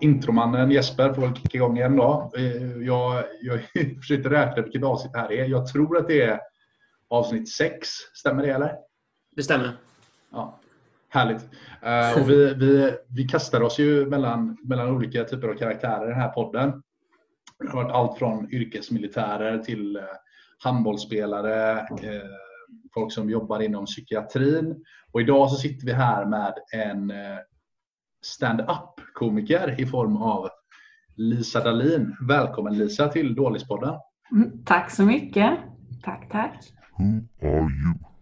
intromannen Jesper får väl kicka igång igen då. Eh, jag, jag försökte räkna vilket avsnitt det här är. Jag tror att det är avsnitt 6. Stämmer det eller? Det stämmer. Ja, härligt. Uh, och vi, vi, vi kastar oss ju mellan, mellan olika typer av karaktärer i den här podden. Det har varit allt från yrkesmilitärer till uh, handbollsspelare, uh, folk som jobbar inom psykiatrin. Och idag så sitter vi här med en stand-up komiker i form av Lisa Dahlin. Välkommen Lisa till Dålispodden. Mm, tack så mycket. Tack, tack. Who are you?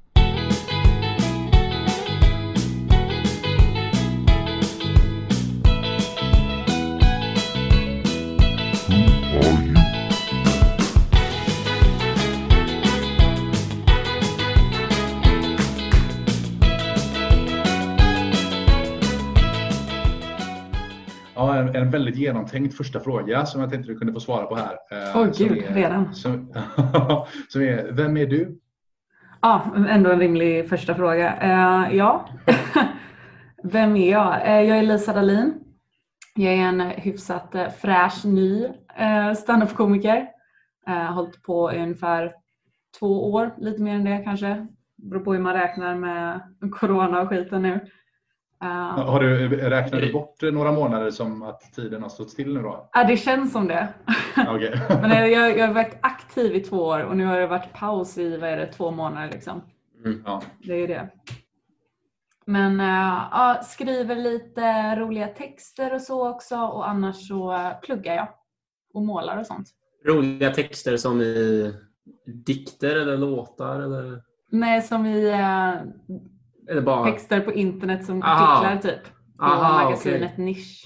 En, en väldigt genomtänkt första fråga som jag tänkte du kunde få svara på här. Eh, Åh som gud, är- redan. Som, som är, vem är du? Ja, ändå en rimlig första fråga. Eh, ja, vem är jag? Eh, jag är Lisa Dahlin. Jag är en hyfsat eh, fräsch ny eh, standup-komiker. Eh, har hållit på i ungefär två år, lite mer än det kanske. Beror på hur man räknar med corona och skiten nu. Eh, Har du räknat du bort några månader som att tiden har stått still nu då? ja, det känns som det. Okej. Men jag, jag, har varit aktiv i två år och nu har det varit paus i vad är det, två månader. Liksom. Ja. Det är ju det. Men äh, ja, skriver lite roliga texter och så också och annars så pluggar jag och målar och sånt. Roliga texter som i dikter eller låtar eller, Nej, som i äh, eller bara... texter på internet som Aha. artiklar typ. På Aha, magasinet Nisch.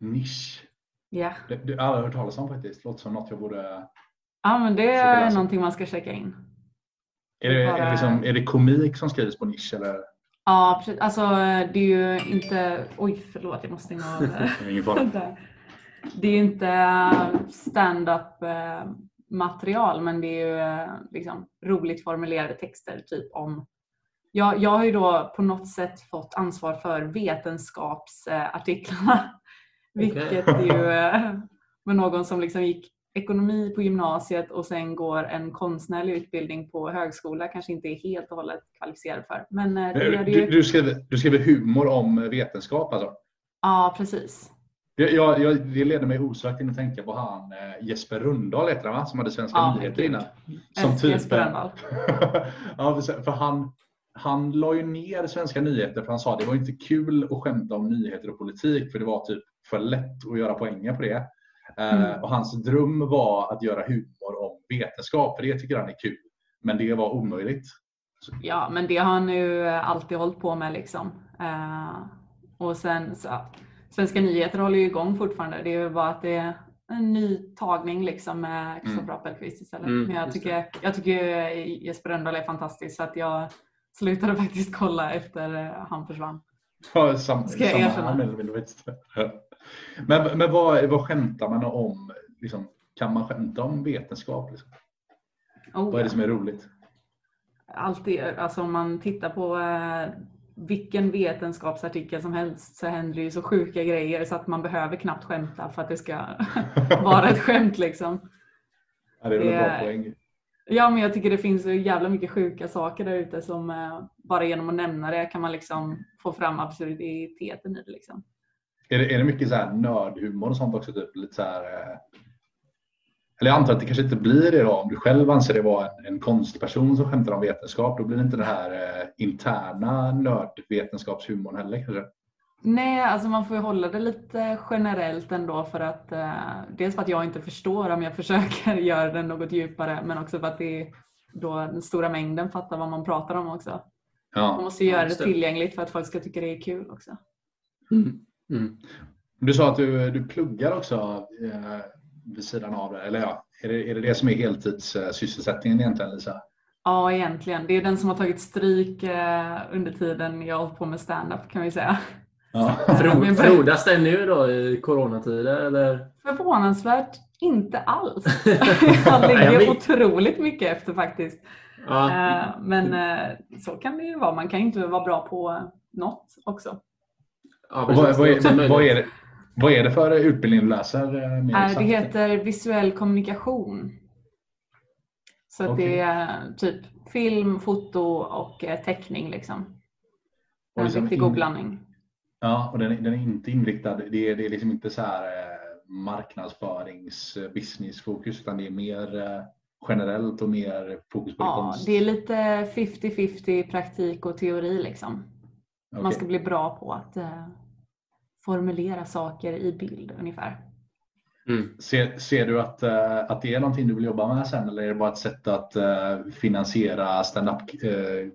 Nisch. Ja. Det, det har jag aldrig hört talas om faktiskt. Låter som något jag borde... ja, men det är läsa. någonting man ska checka in. Är det, är, Bara- det liksom, är det komik som skrivs på nisch eller? Ja, precis. Alltså det är ju inte... Oj, förlåt, jag måste stänga av. Ingen fara. Där. Det är ju inte eh, stand-up eh, material men det är ju eh, liksom roligt formulerade texter typ om jag, jag har ju då på något sätt fått ansvar för vetenskapsartiklarna. Vilket ju eh, med någon som liksom gick ekonomi på gymnasiet och sen går en konstnärlig utbildning på högskola kanske inte är helt och hållet kvalificerad för. Men eh, det det Du, ju. du, skriver, du skriver humor om vetenskap alltså? Ja, precis. Jag, jag, jag, det leder mig osökt in att tänka på han eh, Jesper Rundahl heter han va? Som hade Svenska Ja, nyheter innan. Som typ, Jesper Rönndahl. ja, för han, han la ju ner Svenska nyheter för han sa att det var inte kul att skämta om nyheter och politik för det var typ för lätt att göra poänger på det. Eh, Mm. Och hans dröm var att göra humor om vetenskap för det tycker han är kul. Men det var omöjligt. Ja, men det har han ju alltid hållit på med liksom. Eh, och sen så, Svenska nyheter håller ju igång fortfarande. Det är ju bara att det är en ny tagning liksom med Kristoffer Appelqvist istället. Mm, men jag tycker, jag tycker Jesper Rönndahl är fantastisk så att jag slutade faktiskt kolla efter eh, han försvann. Ja, Sam, Ska jag samma erkänna? faktiskt. Men, men vad, vad skämtar man om? Liksom, kan man skämta om vetenskap? Liksom? Oh, Vad är det som är roligt? Alltid, alltså om man tittar på eh, vilken vetenskapsartikel som helst så händer det ju så sjuka grejer så att man behöver knappt skämta för att det ska vara ett skämt liksom. Ja, det är väl en bra poäng. Ja, men jag tycker det finns så jävla mycket sjuka saker där ute som eh, bara genom att nämna det kan man liksom få fram absurditeten i det. Liksom. Är det, är det mycket så här nördhumor och sånt också? Typ, lite så här, eh, eller jag antar att det kanske inte blir det då. Om du själv anser det vara en, en konstperson som skämtar om vetenskap, då blir det inte den här eh, interna nördvetenskapshumorn heller kanske. Nej, alltså man får ju hålla det lite generellt ändå för att eh, dels för att jag inte förstår om jag försöker göra det något djupare men också för att det är då den stora mängden fattar vad man pratar om också. Man Ja. måste ju Ja, göra det tillgängligt för att folk ska tycka det är kul också. Mm. Du sa att du, du pluggar också eh, vid sidan av det. Eller ja, är det är det, det som är heltidssysselsättningen egentligen Lisa? Ja, egentligen. Det är den som har tagit stryk eh, under tiden jag har hållit på med stand-up kan vi säga. Ja. Frodas den nu då i coronatider eller? Förvånansvärt inte alls. Jag ligger otroligt mycket efter faktiskt. Ja. Eh, Men eh, så kan det ju vara. Man kan ju inte vara bra på något också. Ja, vad, vad, är vad, är det, Vad är det för utbildning du läser? eh, mer Det heter visuell kommunikation. Så Okej. det är typ film, foto och teckning. Liksom. Och En riktigt god blandning. Ja, och den, är- den är inte inriktad, det är, det är liksom inte så här eh, marknadsförings eh, businessfokus utan det är mer eh, generellt och mer fokus på Ja, konst. det är lite 50-50 praktik och teori. Liksom. Man Okej. ska bli bra på att eh, formulera saker i bild ungefär. Mm. Ser, ser du att, eh, att det är någonting du vill jobba med sen eller är det bara ett sätt att eh, finansiera stand-up, eh,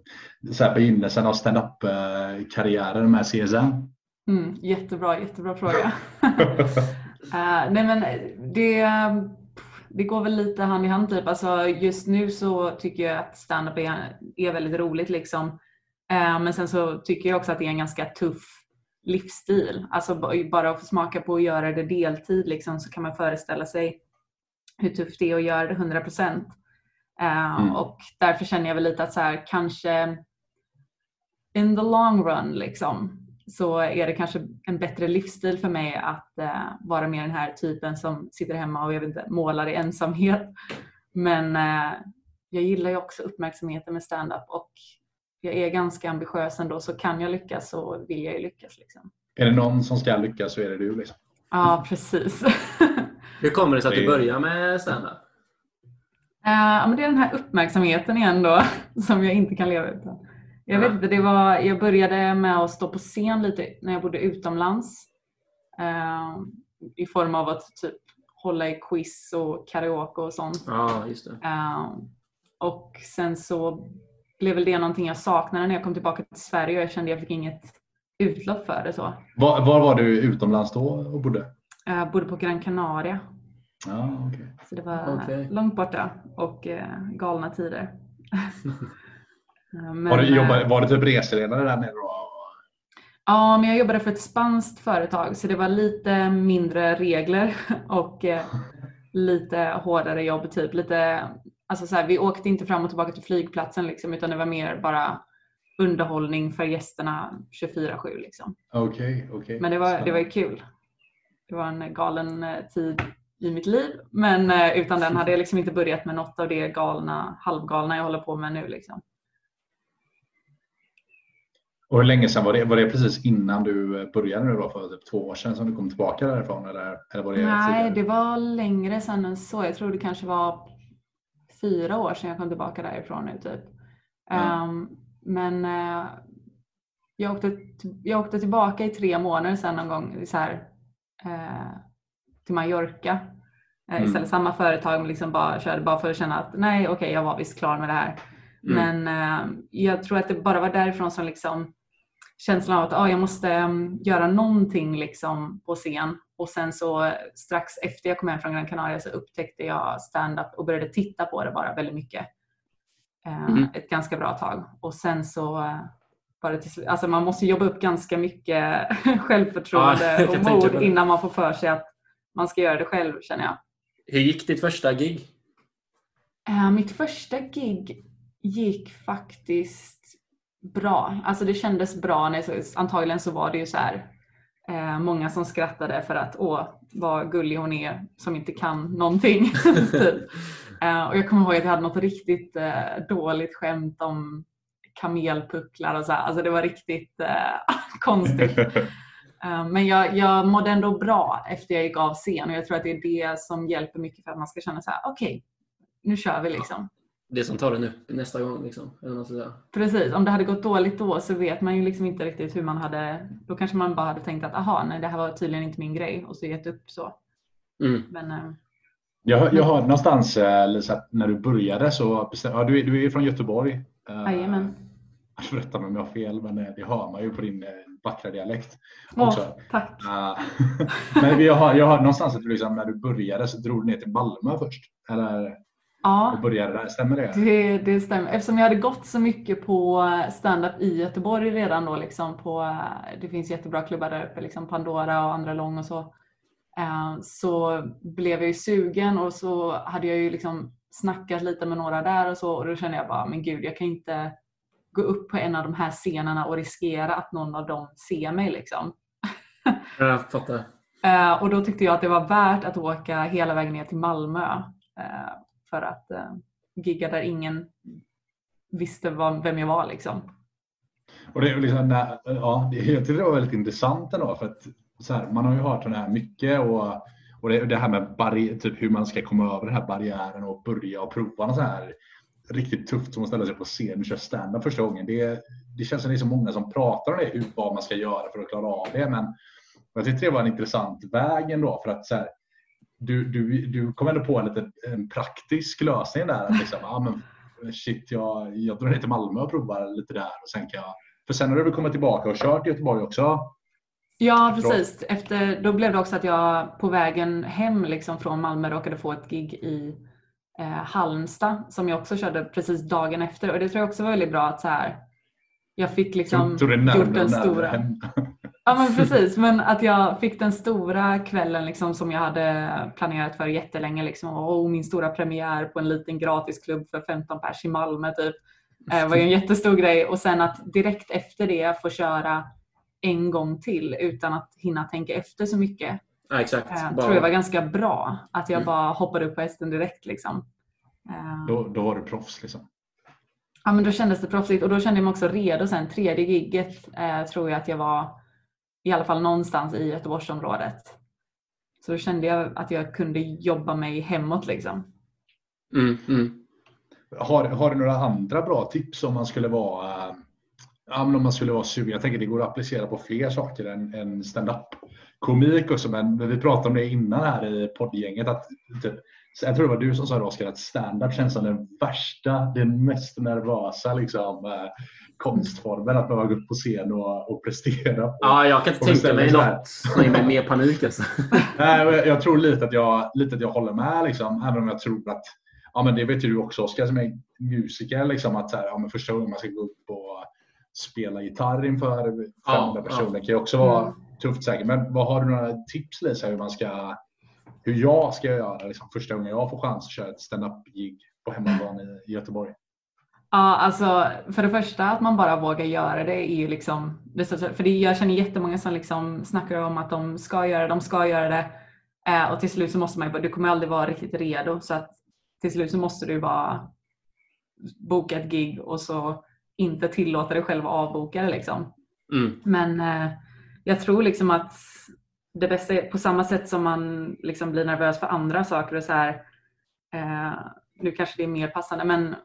så här begynnelsen av stand-up eh, karriären med CSN? Mm, jättebra, jättebra fråga. Eh, nej men det, det går väl lite hand i hand typ. Alltså just nu så tycker jag att stand-up är, är väldigt roligt liksom. Eh, men sen så tycker jag också att det är en ganska tuff livsstil. Alltså ba- bara att få smaka på att göra det deltid liksom, så kan man föreställa sig hur tufft det är att göra det 100 procent. Eh, Mm. Och därför känner jag väl lite att så här, kanske in the long run liksom, så är det kanske en bättre livsstil för mig att eh, vara mer den här typen som sitter hemma och jag vet inte, målar i ensamhet. Men eh, jag gillar ju också uppmärksamheten med stand-up och jag är ganska ambitiös ändå så kan jag lyckas så vill jag ju lyckas. Liksom. Är det någon som ska lyckas så är det du. Liksom. Ja, precis. Hur kommer det sig att du börjar med stand-up? Eh, ja, men det är den här uppmärksamheten igen då som jag inte kan leva utan. Jag vet inte, det var, jag började med att stå på scen lite när jag bodde utomlands. Eh, I form av att typ hålla i quiz och karaoke och sånt. Ja, just det. Eh, och sen så blev väl det någonting jag saknade när jag kom tillbaka till Sverige och jag kände att jag fick inget utlopp för det. så. Var, var var du utomlands då och bodde? Jag bodde på Gran Canaria. Ja, okej. Så det var Okej. långt borta och eh, galna tider. Eh, men, Var, du, eh, jobbade, var du typ reseledare där nere då? Ja, men jag jobbade för ett spanskt företag så det var lite mindre regler och eh, lite hårdare jobb. Typ. Lite, alltså så här, vi åkte inte fram och tillbaka till flygplatsen liksom, utan det var mer bara underhållning för gästerna 24-7. Liksom. Okej, okej. Men det var, det var ju kul. Det var en galen eh, tid i mitt liv. Men eh, utan den hade jag liksom inte börjat med något av det galna, halvgalna jag håller på med nu. Liksom. Och hur länge sedan var det? Var det precis innan du började nu då för typ två år sedan som du kom tillbaka därifrån? Eller, eller var det Nej, tidigare? det var längre sedan än så. Jag tror det kanske var fyra år sedan jag kom tillbaka därifrån nu. Typ. Ja. Ehm, men eh, jag, åkte, jag åkte tillbaka i tre månader sedan någon gång så här, eh, till Mallorca. Eh, Mm. Istället samma företag men liksom bara körde bara för att känna att nej okej jag var visst klar med det här. Mm. Men eh, jag tror att det bara var därifrån som liksom känslan av att ah, jag måste mm, göra någonting liksom på scen. Och sen så eh, strax efter jag kom hem från Gran Canaria så upptäckte jag stand-up och började titta på det bara väldigt mycket. Eh, Mm. Ett ganska bra tag. Och sen så eh, var det till alltså man måste jobba upp ganska mycket självförtroende Ja, och mod innan man får för sig att man ska göra det själv känner jag. Hur gick ditt första gig? Eh, mitt första gig gick faktiskt bra. Alltså det kändes bra. När antagligen så var det ju så här eh, många som skrattade för att åh vad gullig hon är som inte kan någonting. typ. eh, och jag kommer ihåg att jag hade något riktigt eh, dåligt skämt om kamelpucklar och så här. Alltså det var riktigt eh, konstigt. Eh, men jag, jag mådde ändå bra efter jag gick av scen och jag tror att det är det som hjälper mycket för att man ska känna så här: okej, nu kör vi liksom. Det som tar den upp nästa gång. Liksom. Eller något sådär. Precis, om det hade gått dåligt då så vet man ju liksom inte riktigt hur man hade, då kanske man bara hade tänkt att aha, nej det här var tydligen inte min grej och så gett upp så. Mm. Men eh, Jag, jag hörde någonstans eh, Lisa, att när du började så ja, du, är, du är från Göteborg. Eh, jajamän. Rätta mig om jag har fel, men det hör man ju på din vackra dialekt. Åh, tack. Men jag har, jag hörde någonstans att du liksom, när du började så drog du ner till Malmö först. Eller Ja, och började där, stämmer det? det, det stämmer. Eftersom jag hade gått så mycket på stand-up i Göteborg redan då liksom på, det finns jättebra klubbar där uppe, liksom Pandora och andra lång och så. Eh, Så blev jag ju sugen och så hade jag ju liksom snackat lite med några där och så och då kände jag bara, men gud jag kan inte gå upp på en av de här scenerna och riskera att någon av dem ser mig liksom. Jag fattar. Eh, och då tyckte jag att det var värt att åka hela vägen ner till Malmö eh, för att eh, gigga där ingen visste vad, vem jag var. Liksom. Och det, liksom, när- ja, det, jag tyckte det var väldigt intressant ändå för att så här, man har ju hört det här mycket och, och det, det här med barri, typ hur man ska komma över den här barriären och börja och prova något så här riktigt tufft som att ställa sig på scen och köra stand första gången. Det, det känns som det är så många som pratar om det, hur, vad man ska göra för att klara av det. Men jag tyckte det var en intressant väg ändå för att så här, du, du, du kom ändå på en, lite en praktisk lösning där. Att liksom, ah, men, shit, jag, jag drar ner till Malmö och provar lite där och sen kan jag för sen har du väl kommit tillbaka och kört i Göteborg också? Ja, precis. Efter, då blev det också att jag på vägen hem liksom från Malmö råkade få ett gig i eh, Halmstad som jag också körde precis dagen efter. Och det tror jag också var väldigt bra att så här, jag fick liksom Tror- tror det är gjort den stora. hem. Ja men precis, men att jag fick den stora kvällen liksom som jag hade planerat för jättelänge. Liksom. Och min stora premiär på en liten gratisklubb för 15 pers i Malmö typ. Eh, var ju en jättestor grej. Och sen att direkt efter det få köra en gång till utan att hinna tänka efter så mycket. Ja, exakt. Eh, Bara- tror jag var ganska bra. Att jag Mm. bara hoppade upp på hästen direkt. Liksom. Eh, Då, då var du proffs liksom. Ja, men då kändes det proffsigt och då kände jag mig också redo sen. Tredje gigget eh, tror jag att jag var i alla fall någonstans i Göteborgsområdet. Så då kände jag att jag kunde jobba mig hemåt liksom. Mm, mm. Har, har du några andra bra tips om man skulle vara eh, ja, men om man skulle vara sugen? Jag tänker det går att applicera på fler saker än, än stand-up komik också. Men vi pratade om det innan här i poddgänget. Att, typ, så jag tror det var du som sa det Oskar, att stand-up känns som den värsta, den mest nervösa liksom, eh, konstformen. Att behöva gå upp på scen och, och prestera. På. Ja, jag kan inte tänka mig något som ger mig mer panik. Alltså. Nej, jag tror lite att jag, lite att jag håller med, liksom, även om jag tror att Ja, men det vet ju du också Oskar som är musiker. Liksom, att så här, ja, men första gången man ska gå upp och spela gitarr inför 500 Ja, personer kan ju också vara Mm. tufft säkert. Men vad har du några tips Lisa hur man ska hur jag ska göra liksom, första gången jag får chans att köra ett stand-up-gig på hemmaplan i, i Göteborg? Ja, alltså för det första att man bara vågar göra det är ju liksom, för det, jag känner jättemånga som liksom snackar om att de ska göra det, de ska göra det eh, och till slut så måste man ju du kommer aldrig vara riktigt redo så att till slut så måste du bara boka ett gig och så inte tillåta dig själv att avboka det liksom. Mm. Men eh, jag tror liksom att det bästa är på samma sätt som man liksom blir nervös för andra saker och så här. Eh, nu kanske det är mer passande men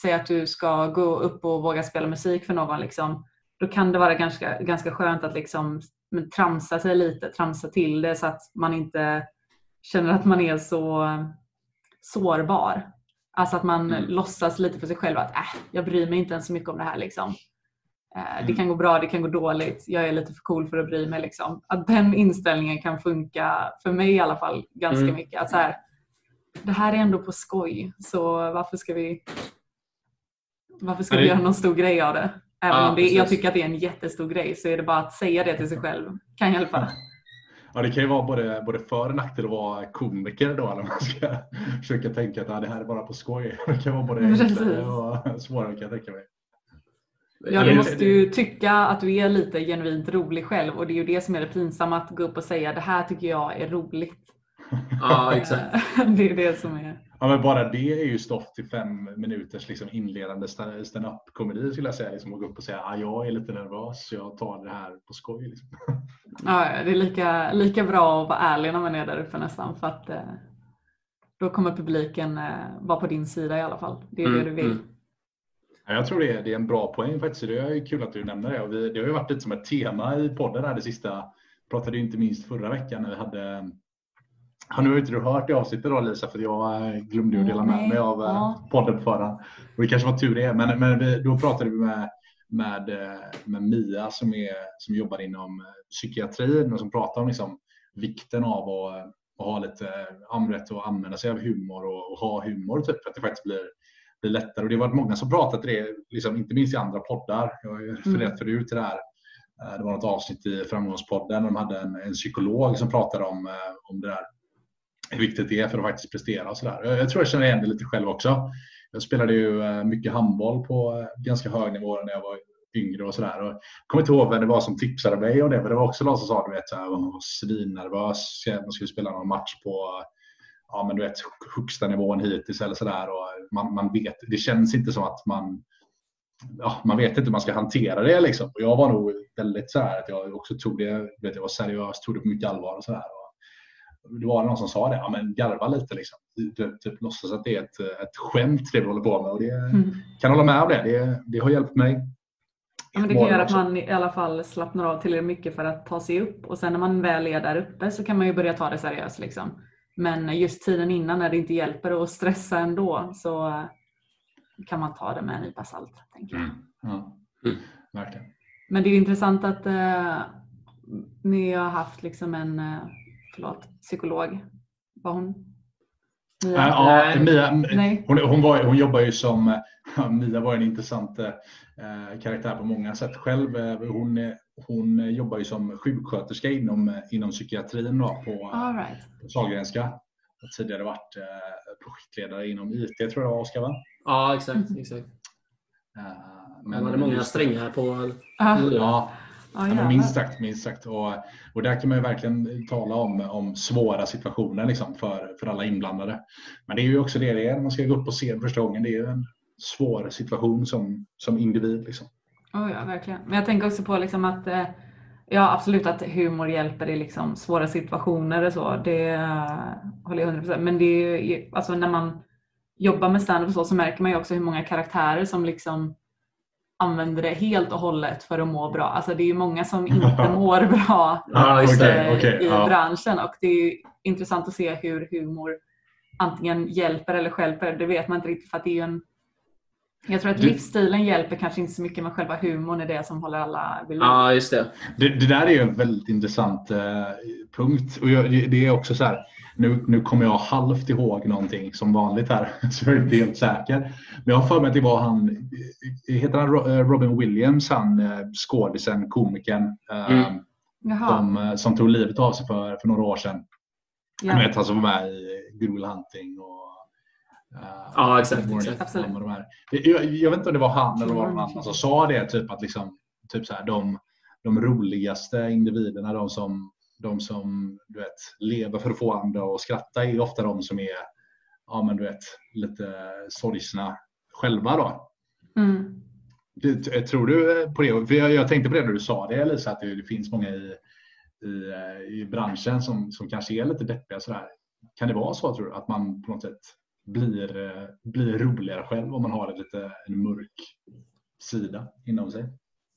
säg att du ska gå upp och våga spela musik för någon. Liksom, då kan det vara ganska, ganska skönt att liksom, men, tramsa sig lite, tramsa till det så att man inte känner att man är så sårbar. Alltså att man Mm. låtsas lite för sig själv att äh, jag bryr mig inte ens så mycket om det här. Liksom. Eh, Det Mm. kan gå bra, det kan gå dåligt. Jag är lite för cool för att bry mig. Liksom. Att den inställningen kan funka, för mig i alla fall, ganska Mm. mycket. Att så här, det här är ändå på skoj, så varför ska vi, varför ska vi det- göra någon stor grej av det? Även Ja, om det, jag tycker att det är en jättestor grej så är det bara att säga det till sig själv kan hjälpa. Ja, det kan ju vara både, både för och nackdel att vara komiker då när man ska försöka tänka att det här är bara på skoj. Det kan vara både enklare och svårare kan jag tänka mig. Ja, du måste ju tycka att du är lite genuint rolig själv och det är ju det som är det pinsamma att gå upp och säga det här tycker jag är roligt. Ja, exakt. Det är det som är... Ja, men bara det är ju stoff till fem minuters liksom inledande sta- stand-up-komedi skulle jag säga. Liksom, att gå upp och säga att jag är lite nervös så jag tar det här på skoj. Liksom. Ja, det är lika, lika bra att vara ärlig när man är där uppe nästan för att eh, då kommer publiken eh, vara på din sida i alla fall. Det är Mm, det du vill. mm. Ja, jag tror det är, det är en bra poäng faktiskt. så Det är kul att du nämner det. Och vi, det har ju varit lite som ett tema i podden här det sista. pratade ju inte minst förra veckan när vi hade Ja, nu har inte du hört det avsnittet då Lisa för jag eh, glömde ju att dela med mig av eh, ja. podden förhand. Och det kanske var tur det. Men, men vi, då pratade vi med, med, eh, med Mia som, är, som jobbar inom psykiatrin och som pratar om liksom, vikten av att, att ha lite amrätt och använda sig av humor och, och ha humor typ, att det faktiskt blir, blir lättare. Och det har varit många som pratat det, liksom, inte minst i andra poddar. Jag har ju refererat förut till det här. Eh, Det var något avsnitt i Framgångspodden och de hade en, en psykolog som pratade om, eh, om det där hur viktigt det är för att faktiskt prestera och sådär. Jag jag tror jag känner igen det lite själv också. Jag spelade ju eh, mycket handboll på ganska hög nivå när jag var yngre och sådär. Jag kommer inte ihåg vem det var som tipsade mig om det, men det var också någon som sa du vet, så här, man var svinnervös. Man skulle spela någon match på ja, men du vet, högsta nivån hittills eller sådär. Man, man vet, det känns inte som att man ja, man vet inte hur man ska hantera det. Liksom. Och jag var nog väldigt så här att jag också tog det, vet, jag var seriös, tog det på mycket allvar. Och så här. Och det var någon som sa det, ja, men garva lite. Liksom. Typ, typ, låtsas att det är ett, ett skämt det vi håller på med. Och det, mm. kan hålla med om det. det. Det har hjälpt mig. Ja, men det kan göra att man i alla fall slappnar av tillräckligt mycket för att ta sig upp. Och sen när man väl är där uppe så kan man ju börja ta det seriöst. Liksom. Men just tiden innan när det inte hjälper att stressa ändå så kan man ta det med en nypa salt. Tänker jag. Mm. Ja. Mm. Verkligen. Men det är intressant att eh, ni har haft liksom en eh, förlåt, psykolog. Var hon? Mia? Ja, Mia Nej. Hon, hon, var, hon jobbar ju som, Mia var en intressant eh, karaktär på många sätt själv. Eh, hon, hon jobbar ju som sjuksköterska inom, inom psykiatrin då, på, right. på Sahlgrenska. Tidigare varit eh, projektledare inom IT tror jag Oskar va? Ja exakt. Mm. exakt. Men var det många strängar på? Ja, ja, ja minst sagt. Minst sagt. Och, och där kan man ju verkligen tala om, om svåra situationer liksom, för, för alla inblandade. Men det är ju också det det är när man ska gå upp på scen första gången. Det är ju en svår situation som, som individ. Liksom. Oh ja, verkligen. Men jag tänker också på liksom att eh, Ja absolut att humor hjälper i liksom svåra situationer och så. Det uh, håller jag 100% Men det är ju, alltså när man jobbar med stand-up så, så märker man ju också hur många karaktärer som liksom använder det helt och hållet för att må bra. Alltså det är ju många som inte mår bra ah, okay, okay, i ah. branschen och det är intressant att se hur humor antingen hjälper eller skälper. Det vet man inte riktigt för att det är en jag tror att du... livsstilen hjälper kanske inte så mycket men själva humorn är det som håller alla vid liv. Ja, just det. det. Det, där är ju en väldigt intressant eh, punkt. Och jag, det är också så här, nu, nu kommer jag halvt ihåg någonting som vanligt här, så jag är inte helt säker. Men jag har för mig att det var han, heter han eh, Robin Williams, han eh, skådisen, komikern, eh, mm. som, som tog livet av sig för, för några år sedan. Ja. Du vet, han som var med i Good Will Hunting och Ja, exakt. exakt. De här. Jag, jag, vet inte om det var han eller någon annan som sa det, typ att liksom, typ så här, de, de roligaste individerna, de som, de som du vet, lever för att få andra att skratta är ofta de som är ja, men du vet, lite sorgsna själva. Då. Mm. Det, tror du på det? För jag, jag, tänkte på det när du sa det Lisa, att det, det finns många i, i, i branschen som, som kanske är lite deppiga. Sådär. Kan det vara så tror du, att man på något sätt blir, eh, blir roligare själv om man har en lite en mörk sida inom sig.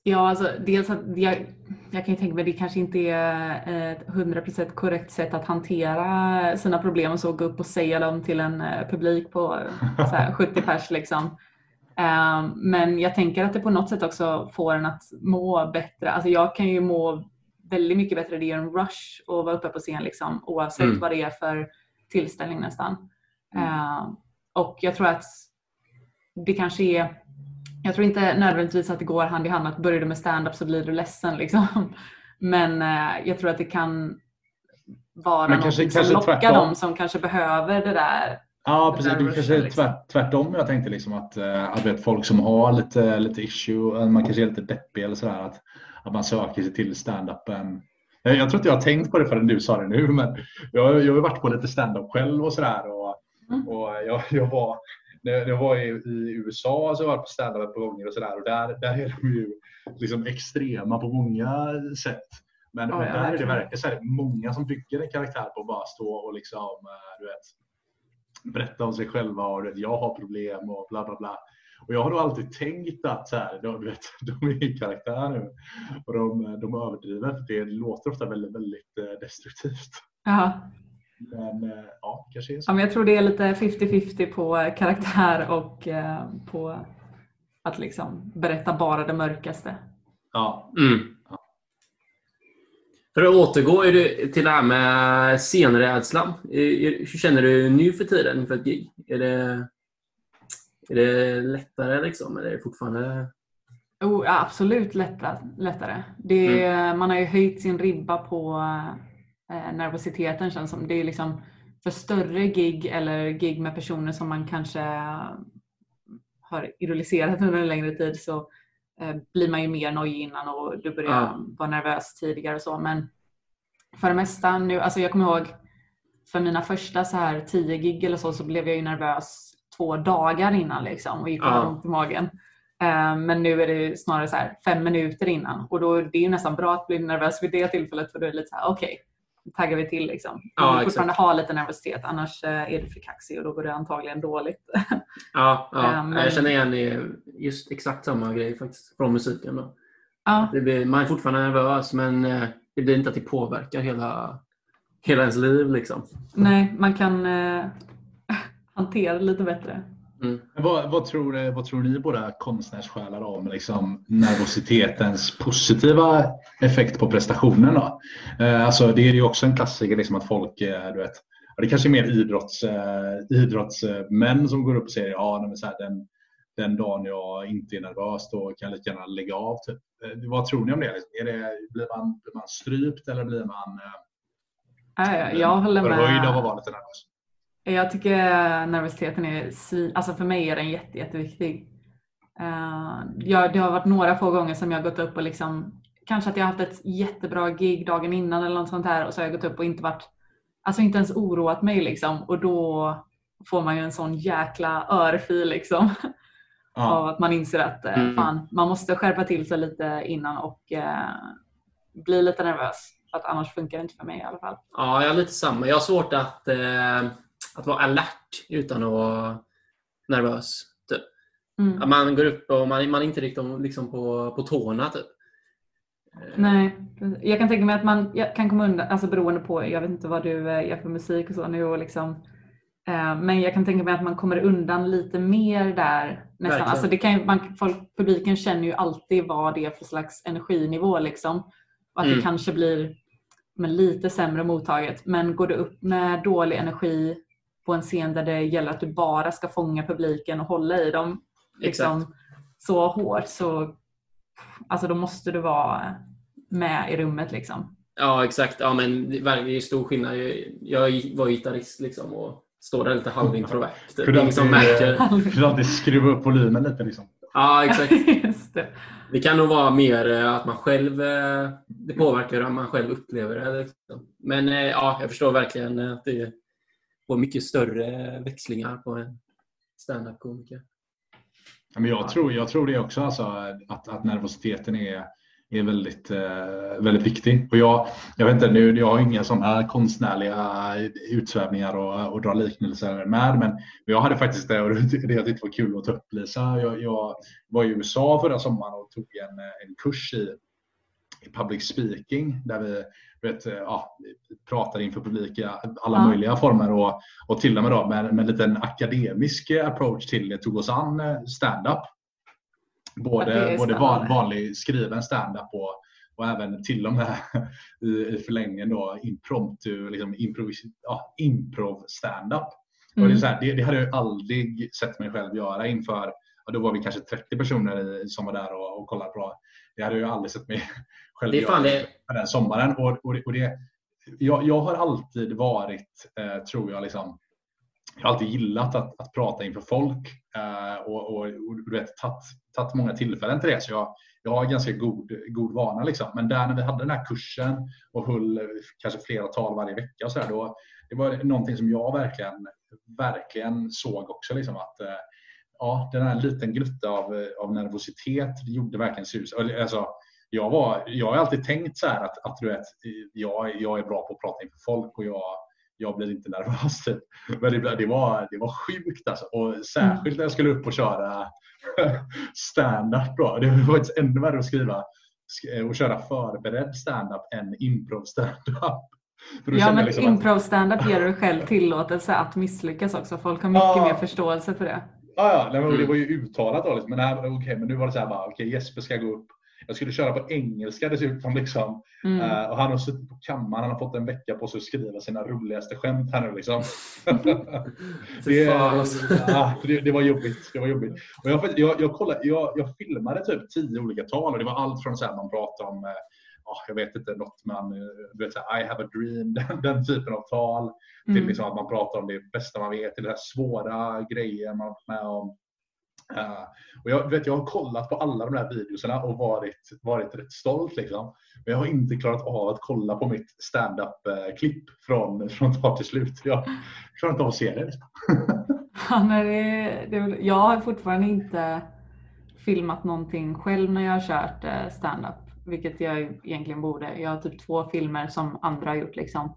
Ja, alltså dels att jag, jag kan ju tänka mig att det kanske inte är ett 100% korrekt sätt att hantera sina problem och så gå upp och säga dem till en eh, publik på så 70 pers liksom. Ehm, men jag tänker att det på något sätt också får en att må bättre. Alltså jag kan ju må väldigt mycket bättre. Det är en rush att vara uppe på scen liksom, oavsett mm. vad det är för tillställning nästan. Uh, och jag tror att det kanske är jag tror inte nödvändigtvis att det går hand i hand att börjar du med stand-up så blir du ledsen. Liksom. Men uh, jag tror att det kan vara något kanske, som lockar tvärtom. dem som kanske behöver det där. Ja, precis. Det kanske är liksom. tvärt, tvärtom. Jag tänkte liksom att, uh, att vet, folk som har lite, lite issue, man kanske är lite deppig eller sådär, att, att man söker sig till stand-upen. Jag tror inte jag har tänkt på det förrän du sa det nu, men jag, jag har varit på lite stand-up själv och sådär. Mm. Och jag, jag, var, när jag var i, i USA så var jag på standup på gånger och sådär och där, där är de ju liksom extrema på många sätt. Men, oh, men där är det verkligen så här, många som bygger en karaktär på att bara stå och liksom, eh, du vet, berätta om sig själva och vet, jag har problem och bla bla bla. Och jag har då alltid tänkt att så här, de, vet, de är i karaktär nu och de, de överdriver. För det låter ofta väldigt, väldigt eh, destruktivt. Aha. Men eh, ja, kanske är så. Ja, men jag tror det är lite 50-50 på karaktär och eh, på att liksom berätta bara det mörkaste. Ja. Mm. För att återgå till det här med scenrädslan. Hur känner du nu för tiden för ett gig? Är det, är det lättare liksom? Eller är det fortfarande... Oh, absolut lättare. Det, mm. Man har ju höjt sin ribba på eh, nervositeten känns som. Det är liksom för större gig eller gig med personer som man kanske har idoliserat under en längre tid så eh, blir man ju mer nojig innan och du börjar Ja. vara nervös tidigare och så. Men för det mesta nu, alltså jag kommer ihåg för mina första så här tio gig eller så, så blev jag ju nervös två dagar innan liksom och gick och Ja. hade ont i magen. Eh, Men nu är det snarare så här fem minuter innan och då det är ju nästan bra att bli nervös vid det tillfället för då är det lite så här okej, nu taggar vi till liksom. Ja, Man vill exakt. fortfarande ha lite nervositet annars eh, är du för kaxig och då går det antagligen dåligt. Ja, ja. Ja, men- jag känner igen just exakt samma grej faktiskt från musiken. Då. ja, blir, man är fortfarande nervös men eh, det blir inte att det påverkar hela, hela ens liv. Liksom. nej, man kan eh, hantera det lite bättre. Mm. Vad, vad, tror, vad tror ni båda konstnärssjälar om liksom, nervositetens positiva effekt på prestationen? Då? Eh, alltså, det är ju också en klassiker liksom, att folk, eh, du vet, det kanske är mer idrotts, eh, idrottsmän som går upp och säger ja, nej, men så här, den, den dagen jag inte är nervös då kan jag lika gärna lägga av. Typ. Eh, vad tror ni om det? Är det blir, man, blir man strypt eller blir man eh, Ja, jag håller förhöjd av att med. vara lite nervös? Jag tycker nervositeten är svin... Alltså för mig är den jätte, jätteviktig. Uh, jag, det har varit några få gånger som jag har gått upp och liksom kanske att jag har haft ett jättebra gig dagen innan eller något sånt här och så har jag gått upp och inte varit alltså inte ens oroat mig liksom och då får man ju en sån jäkla örfil liksom Ja. av att man inser att eh, Mm. fan, man måste skärpa till sig lite innan och eh, bli lite nervös. För att annars funkar det inte för mig i alla fall. Ja, jag har lite samma. Jag har svårt att, eh, att vara alert utan att vara nervös. Typ. Mm. Att man går upp och man, man är inte riktigt liksom på, på tårna. Typ. Eh, Nej, jag kan tänka mig att man kan komma undan, alltså beroende på, jag vet inte vad du eh, gör för musik och så nu och liksom eh, men jag kan tänka mig att man kommer undan lite mer där nästan. Alltså det kan man, folk, publiken känner ju alltid vad det är för slags energinivå liksom. Och att Mm. det kanske blir men lite sämre mottaget. Men går du upp med dålig energi på en scen där det gäller att du bara ska fånga publiken och hålla i dem liksom, så hårt så alltså då måste du vara med i rummet liksom. Ja, exakt. Ja, men det är stor skillnad. Jag var gitarrist liksom, och står där lite halvintrovert. Det är Kunde alltid, skruva upp volymen lite. Liksom. Ja, exakt. Just det. Det kan nog vara mer eh, att man själv... eh, Det påverkar hur man själv upplever det. liksom. Men eh, ja, jag förstår verkligen att det får mycket större växlingar på en stand-up-komiker. Ja, Men jag, tror, jag tror det också, alltså, att, att nervositeten är, är väldigt, eh, väldigt viktig. Och jag, jag, vet inte, nu, jag har inga sådana konstnärliga utsvävningar och, och dra liknelser med, men jag hade faktiskt det, och det jag tyckte var kul att ta upp Lisa. Jag, jag var i USA förra sommaren och tog en, en kurs i, i public speaking där vi vet, ja, pratade inför publik i alla Ja. möjliga former och, och till och med då med, med en liten akademisk approach till det tog oss an eh, stand-up. Både, både van, vanlig skriven stand-up och, och även till och med i, i förlängningen då impromptu, liksom improv, ja, improv stand-up. Och det, är Mm. så här, det, det hade jag aldrig sett mig själv göra inför, ja, då var vi kanske 30 personer i, som var där och, och kollade på. Det hade jag aldrig sett mig själv Det göra det. den sommaren. Och, och, och det, jag, jag har alltid varit, eh, tror jag, liksom, jag har alltid gillat att, att prata inför folk eh, och, och, och du vet, tagit många tillfällen till det. Så jag, jag har ganska god, god vana. Liksom. Men där när vi hade den här kursen och höll kanske flera tal varje vecka och så där, då, det var någonting som jag verkligen, verkligen såg också. Liksom, att eh, ja, den här liten gnutta av, eh, av nervositet det gjorde verkligen sus. Alltså, jag, var, jag har alltid tänkt så här att, att du vet, jag, jag är bra på att prata inför folk och jag, jag blir inte nervös. Typ. Men det, det, var, det var sjukt alltså. Och särskilt när jag skulle upp och köra stand-up. Då. Det var faktiskt ännu värre att skriva och köra förberedd stand-up än improv stand-up. Ja men liksom improv stand-up ger du själv tillåtelse att misslyckas också. Folk har mycket Ja. mer förståelse för det. Ja, ja nej, men det Mm. var ju uttalat då. Liksom. Men, nej, okej, men nu var det så här bara, okej Jesper ska gå upp. Jag skulle köra på engelska dessutom. Liksom. Mm. Eh, och han har suttit på kammaren, han har fått en vecka på sig att skriva sina roligaste skämt här nu. Liksom. Det, alltså. ja, det, det var jobbigt. Det var jobbigt. Och jag, jag, jag, kollade, jag, jag filmade typ tio olika tal och det var allt från så här, man pratade om eh, ja, jag vet inte, något man, eh, du vet, så här, I have a dream, den, den typen av tal. Till Mm. liksom att man pratar om det bästa man vet, till det här svåra grejer man varit med om. Eh, och jag, vet, jag har kollat på alla de här videorna och varit, varit rätt stolt. Liksom. Men jag har inte klarat av att kolla på mitt stand-up-klipp från, från start till slut. Jag klarar inte av att se det. Liksom. Ja, nej, det, det, jag har fortfarande inte filmat någonting själv när jag har kört eh, stand-up. Vilket jag egentligen borde. Jag har typ två filmer som andra har gjort. Liksom.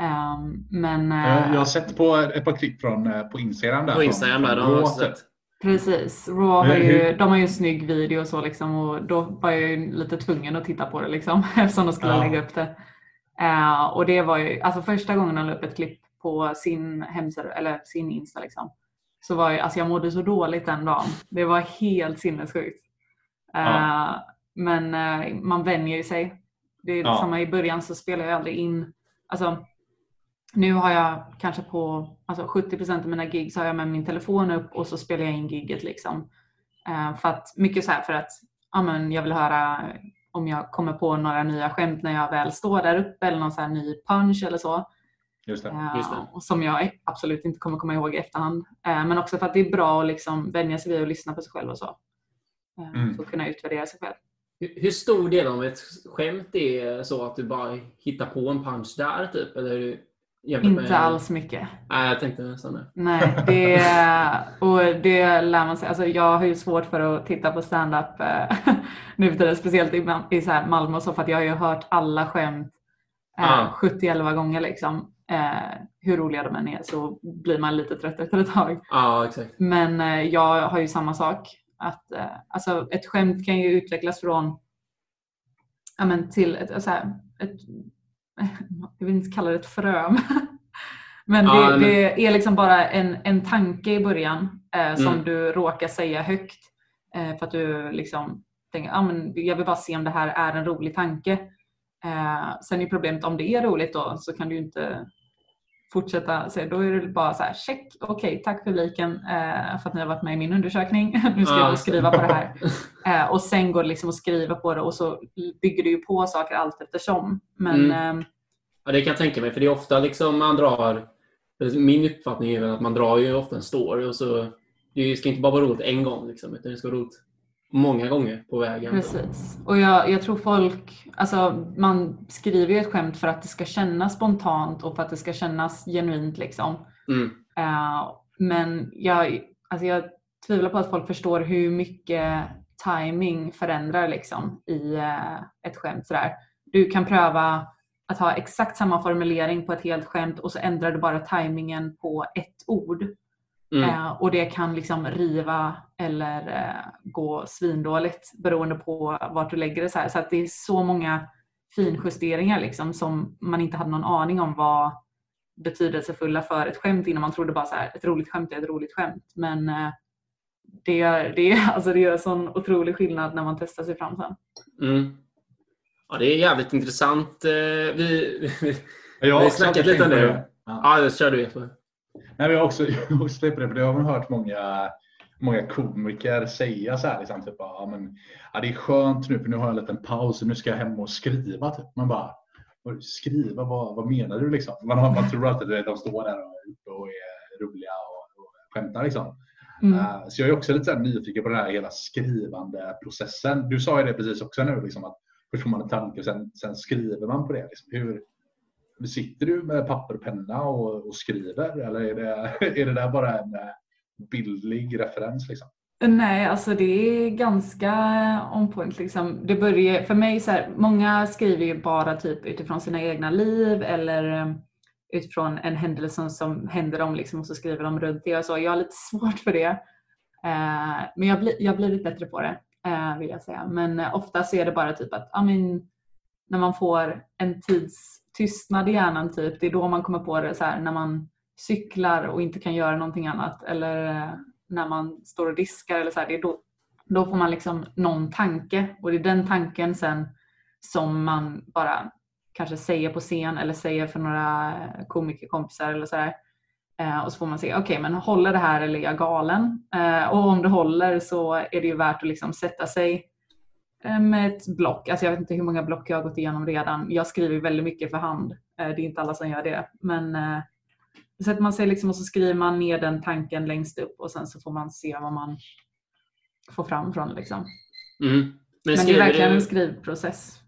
Ehm, men eh, Jag, jag har sett på ett par klipp från, eh, på Instagram. Där, På Instagram där, från de har jag sett. Precis. Raw har ju, de har ju en snygg video och så liksom och då var jag ju lite tvungen att titta på det liksom eftersom de skulle Ja. lägga upp det. Eh, och det var ju, alltså första gången de la upp ett klipp på sin hemsida eller sin Insta liksom. Så var ju, alltså jag mådde så dåligt den dagen. Det var helt sinnessjukt. Eh, Ja. Men eh, man vänjer ju sig. Det är Ja. samma i början så spelar jag aldrig in, alltså nu har jag kanske på alltså 70% av mina gig så har jag med min telefon upp och så spelar jag in gigget liksom. Eh, för att, mycket så här för att ja, men jag vill höra om jag kommer på några nya skämt när jag väl står där uppe eller någon så här ny punch eller så. Just det. Eh, Just det. och som jag absolut inte kommer komma ihåg i efterhand. Eh, men också för att det är bra att liksom vänja sig vid att lyssna på sig själv och så. Eh, Mm. För att kunna utvärdera sig själv. Hur stor del av ett skämt är så att du bara hittar på en punch där typ? Eller Inte med... alls mycket. Nej, jag tänkte nästan det. Nej, det, och det lär man sig. Alltså jag har ju svårt för att titta på stand-up eh, nu för tiden, speciellt i, i så här Malmö och så, för att jag har ju hört alla skämt eh, Ah. 70-11 gånger. Liksom. Eh, hur roliga de än är så blir man lite trött efter ett tag. Ja, exakt. Men eh, jag har ju samma sak. Att, eh, alltså, ett skämt kan ju utvecklas från ja, men till ett, så här, ett jag vill inte kalla det ett frö. men det, Ja, men- det är liksom bara en, en tanke i början eh, som Mm. du råkar säga högt. Eh, för att du liksom tänker ah, men jag vill bara se om det här är en rolig tanke. Eh, sen är problemet om det är roligt då så kan du ju inte fortsätta. Så då är det bara så här, check, okej, tack publiken eh, för att ni har varit med i min undersökning. nu ska Ja. jag skriva på det här. Eh, och sen går det liksom att skriva på det och så bygger du ju på saker allt eftersom. Men Mm. eh, Ja, det kan jag tänka mig. För det är ofta liksom man drar... Min uppfattning är väl att man drar ju ofta en story och så... Det ska inte bara vara roligt en gång liksom, utan det ska vara roligt många gånger på vägen. Precis. Och jag, jag tror folk, alltså man skriver ju ett skämt för att det ska kännas spontant och för att det ska kännas genuint liksom. Mm. Eh, men jag, alltså jag tvivlar på att folk förstår hur mycket timing förändrar liksom i eh, ett skämt. Sådär. Du kan pröva att ha exakt samma formulering på ett helt skämt och så ändrar du bara timingen på ett ord. Mm. Eh, och det kan liksom riva eller eh, gå svindåligt beroende på vart du lägger det. Så, här. så att det är så många finjusteringar liksom, som man inte hade någon aning om var betydelsefulla för ett skämt innan man trodde bara så här, ett roligt skämt är ett roligt skämt. Men eh, det, gör, det, är- alltså det gör sån otrolig skillnad när man testar sig fram sen. Mm. Ja, det är jävligt intressant. Vi, vi, Jag har vi har snackat lite om det. Ja. Ja, kör du Jesper. Nej, men jag har också, på det, för det har man hört många, många komiker säga så här. Liksom, typ, ja, men, ja, det är skönt nu för nu har jag en liten paus och nu ska jag hem och skriva. Typ. Man bara, "Vad- skriva, vad, vad menar du? Liksom? Man, har, man tror alltid att de står där och, och är roliga och, och skämtar. Liksom. Mm. Eh, Så jag är också lite så nyfiken på den här hela skrivande processen. Du sa ju det precis också nu, liksom, att först får man en tanke och sen, sen skriver man på det. Liksom. Hur, sitter du med papper och penna och, och skriver eller är det, är det där bara en eh, bildlig referens? Liksom? Nej, alltså det är ganska on point. Liksom. Det börjar, för mig så här, många skriver ju bara typ utifrån sina egna liv eller eh, utifrån en händelse som händer dem liksom, och så skriver de runt det och så. Jag har lite svårt för det. Eh, men jag, bli, jag har blivit bättre på det eh, vill jag säga. Men eh, ofta så är det bara typ att ja, men, när man får en tids tystnad i hjärnan typ, det är då man kommer på det så här när man cyklar och inte kan göra någonting annat eller eh, när man står och diskar eller så här, det är då, då får man liksom någon tanke och det är den tanken sen som man bara kanske säger på scen eller säger för några komikerkompisar eller sådär. Eh, och så får man se, okej men håller det här eller är jag galen? Eh, och om det håller så är det ju värt att liksom sätta sig med ett block. Alltså jag vet inte hur många block jag har gått igenom redan. Jag skriver väldigt mycket för hand. Eh, det är inte alla som gör det. Men eh, sätter man sig liksom och så skriver man ner den tanken längst upp och sen så får man se vad man få fram från. Liksom. Mm. Men, Men det är verkligen en du, skrivprocess.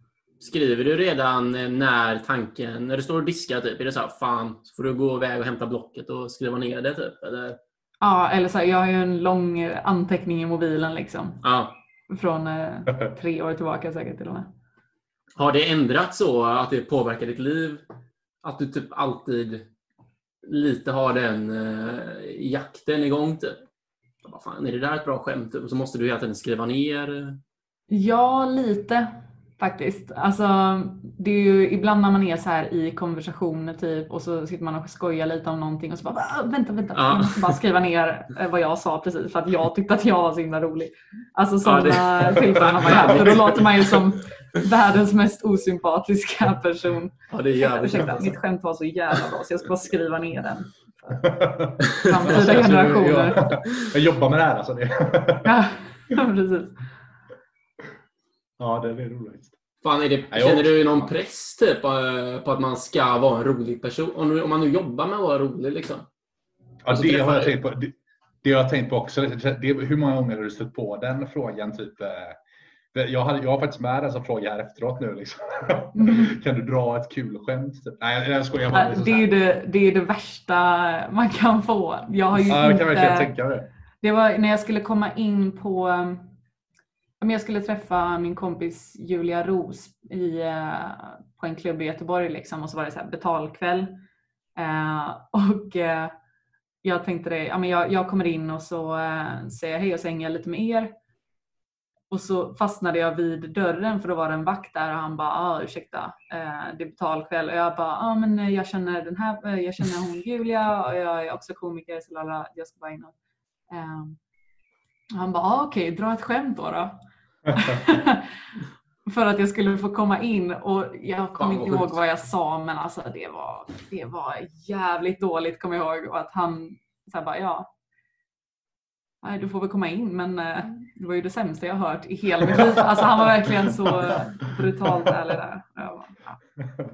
skriver du redan eh, när tanken, när du står och diskar typ, är det så här, fan, så får du gå iväg och hämta blocket och skriva ner det typ? Eller? Ja, eller så här, jag har ju en lång anteckning i mobilen liksom. Ja. Från eh, tre år tillbaka säkert till och med. Har det ändrats så att det påverkar ditt liv? Att du typ alltid lite har den eh, jakten igång typ? Vad fan, är det där ett bra skämt? Och så måste du hela tiden skriva ner. Ja, lite faktiskt. Alltså, det är ju ibland när man är så här i konversationer typ och så sitter man och skojar lite om någonting och så bara "Ah, vänta, vänta. Ja. Jag måste bara skriva ner eh, vad jag sa precis för att jag tyckte att jag var så himla rolig. Alltså Ja, sådana det- tillfällen har man haft och då låter man ju som världens mest osympatiska person. Ja, det är jävligt Ursäkta, mitt skämt var så jävla bra så jag ska bara skriva ner den. Framtida generationer. Jag, jag jobbar med det här alltså. Det. Ja, precis. Ja, det är roligt. Fan, är det, känner du någon press typ, eh, på att man ska vara en rolig person? Om, om man nu jobbar med att vara rolig liksom. Ja, Och så det har jag tänkt på. Det, det har jag tänkt på också. Det, hur många gånger har du stött på den frågan? Typ, eh, jag, hade, jag har faktiskt med en sån fråga här efteråt nu. Liksom. Mm. kan du dra ett kul skämt? Typ? Nej, jag, skojar bara. Liksom Det är det, det, är det värsta man kan få. Jag har ju ja, inte... kan verkligen tänka mig det. Det var när jag skulle komma in på... Jag skulle träffa min kompis Julia Ros i, eh, på en klubb i Göteborg liksom, och så var det så här betalkväll. Eh, och eh, jag tänkte det, ja, men jag, jag kommer in och så eh, säger jag hej och så hänger jag lite med er. Och så fastnade jag vid dörren för då var det en vakt där och han bara ah, ursäkta eh, det är betalkväll och jag bara ah, men eh, jag känner den här, eh, jag känner hon Julia och jag är också komiker så lala, jag ska bara in och och han bara, ah, okej, dra ett skämt då. då. För att jag skulle få komma in och jag kommer inte ihåg vad jag sa men alltså det var, det var jävligt dåligt kommer jag ihåg och att han så bara, ja. Nej, du får väl komma in men eh, det var ju det sämsta jag hört i hela mitt liv. Alltså han var verkligen så brutalt ärlig där. Jag bara, ja.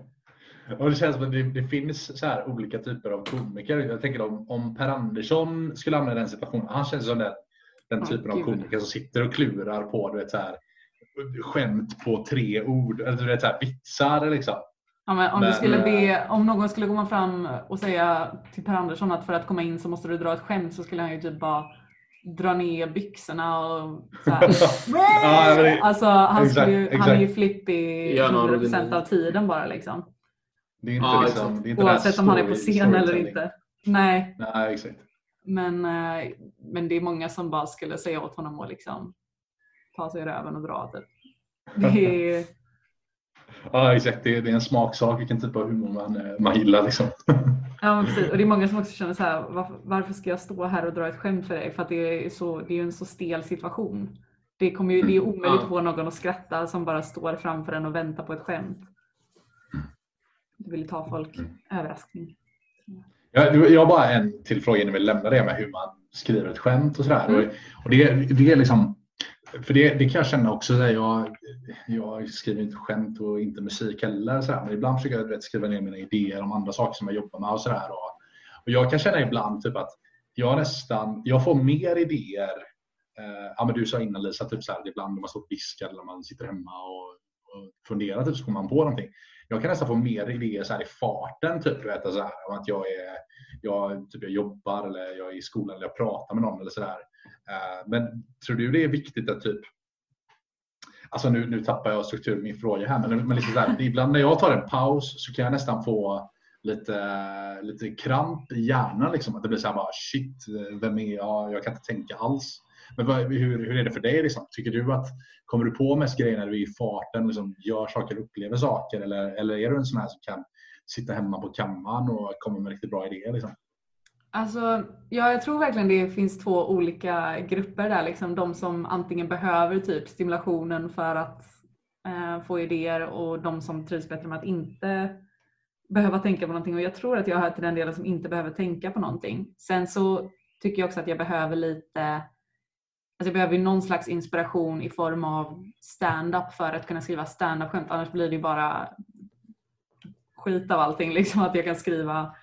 Och det känns som att det, det finns så här olika typer av komiker. Jag tänker om, om Per Andersson skulle hamna i den situationen. Han känns som den, den typen av gud. komiker som sitter och klurar på du vet, så här, skämt på tre ord. Eller du vet, så här, vitsar liksom. Ja, men om, Men, du skulle be, om någon skulle komma fram och säga till Per Andersson att för att komma in så måste du dra ett skämt så skulle han ju typ bara dra ner byxorna och så här. Ja, men det- alltså, han, exakt, han är ju flippig Gör någon 100% rolig av tiden bara liksom. Det är inte Ja, liksom, det är inte Oavsett om han är på scen eller inte. Nej, Nej, exakt. Men, eh, men det är många som bara skulle säga åt honom att liksom ta sig i röven och dra typ. Det är, Ja, exakt. Det är, det är en smaksak vilken typ av humor man, eh, man gillar. Liksom. Ja, precis. Och det är många som också känner så här, varför, varför ska jag stå här och dra ett skämt för dig? För att det är, så, det är en så stel situation. Det, kommer ju, det är omöjligt Ja. att få någon att skratta som bara står framför en och väntar på ett skämt. Du vill ta folk överraskning. Jag, jag har bara en till fråga innan vi lämnar det med hur man skriver ett skämt och sådär. Mm. Och, det, det är liksom, för det, det kan jag känna också. Där jag, jag skriver inte skämt och inte musik heller. Så här, men ibland försöker jag vet, skriva ner mina idéer om andra saker som jag jobbar med. Och så där, och, och jag kan känna ibland typ att jag nästan, jag får mer idéer. Eh, ja, men du sa innan Lisa, typ så här, ibland när man står och diskar eller man sitter hemma och, och funderar typ, så kommer man på någonting. Jag kan nästan få mer idéer så här i farten. Typ, vet, så här, om att jag, är, jag, typ, jag jobbar eller jag är i skolan eller jag pratar med någon eller sådär. Eh, men tror du det är viktigt att typ Alltså nu, nu tappar jag struktur i min fråga här, men, men lite så här, ibland när jag tar en paus så kan jag nästan få lite, lite kramp i hjärnan. Liksom, att det blir så här bara shit, vem är jag? Jag kan inte tänka alls. Men vad, hur, hur är det för dig? Liksom? Tycker du att kommer du på mest grejer när du är i farten, liksom, gör saker, upplever saker? Eller, eller är du en sån här som kan sitta hemma på kammaren och komma med riktigt bra idéer? Liksom? Alltså, ja, jag tror verkligen det finns två olika grupper där. Liksom. De som antingen behöver typ stimulationen för att eh, få idéer och de som trivs bättre med att inte behöva tänka på någonting. Och jag tror att jag hör till den delen som inte behöver tänka på någonting. Sen så tycker jag också att jag behöver lite Alltså jag behöver ju någon slags inspiration i form av stand-up för att kunna skriva stand-up skämt. Annars blir det ju bara skit av allting. Liksom att jag kan skriva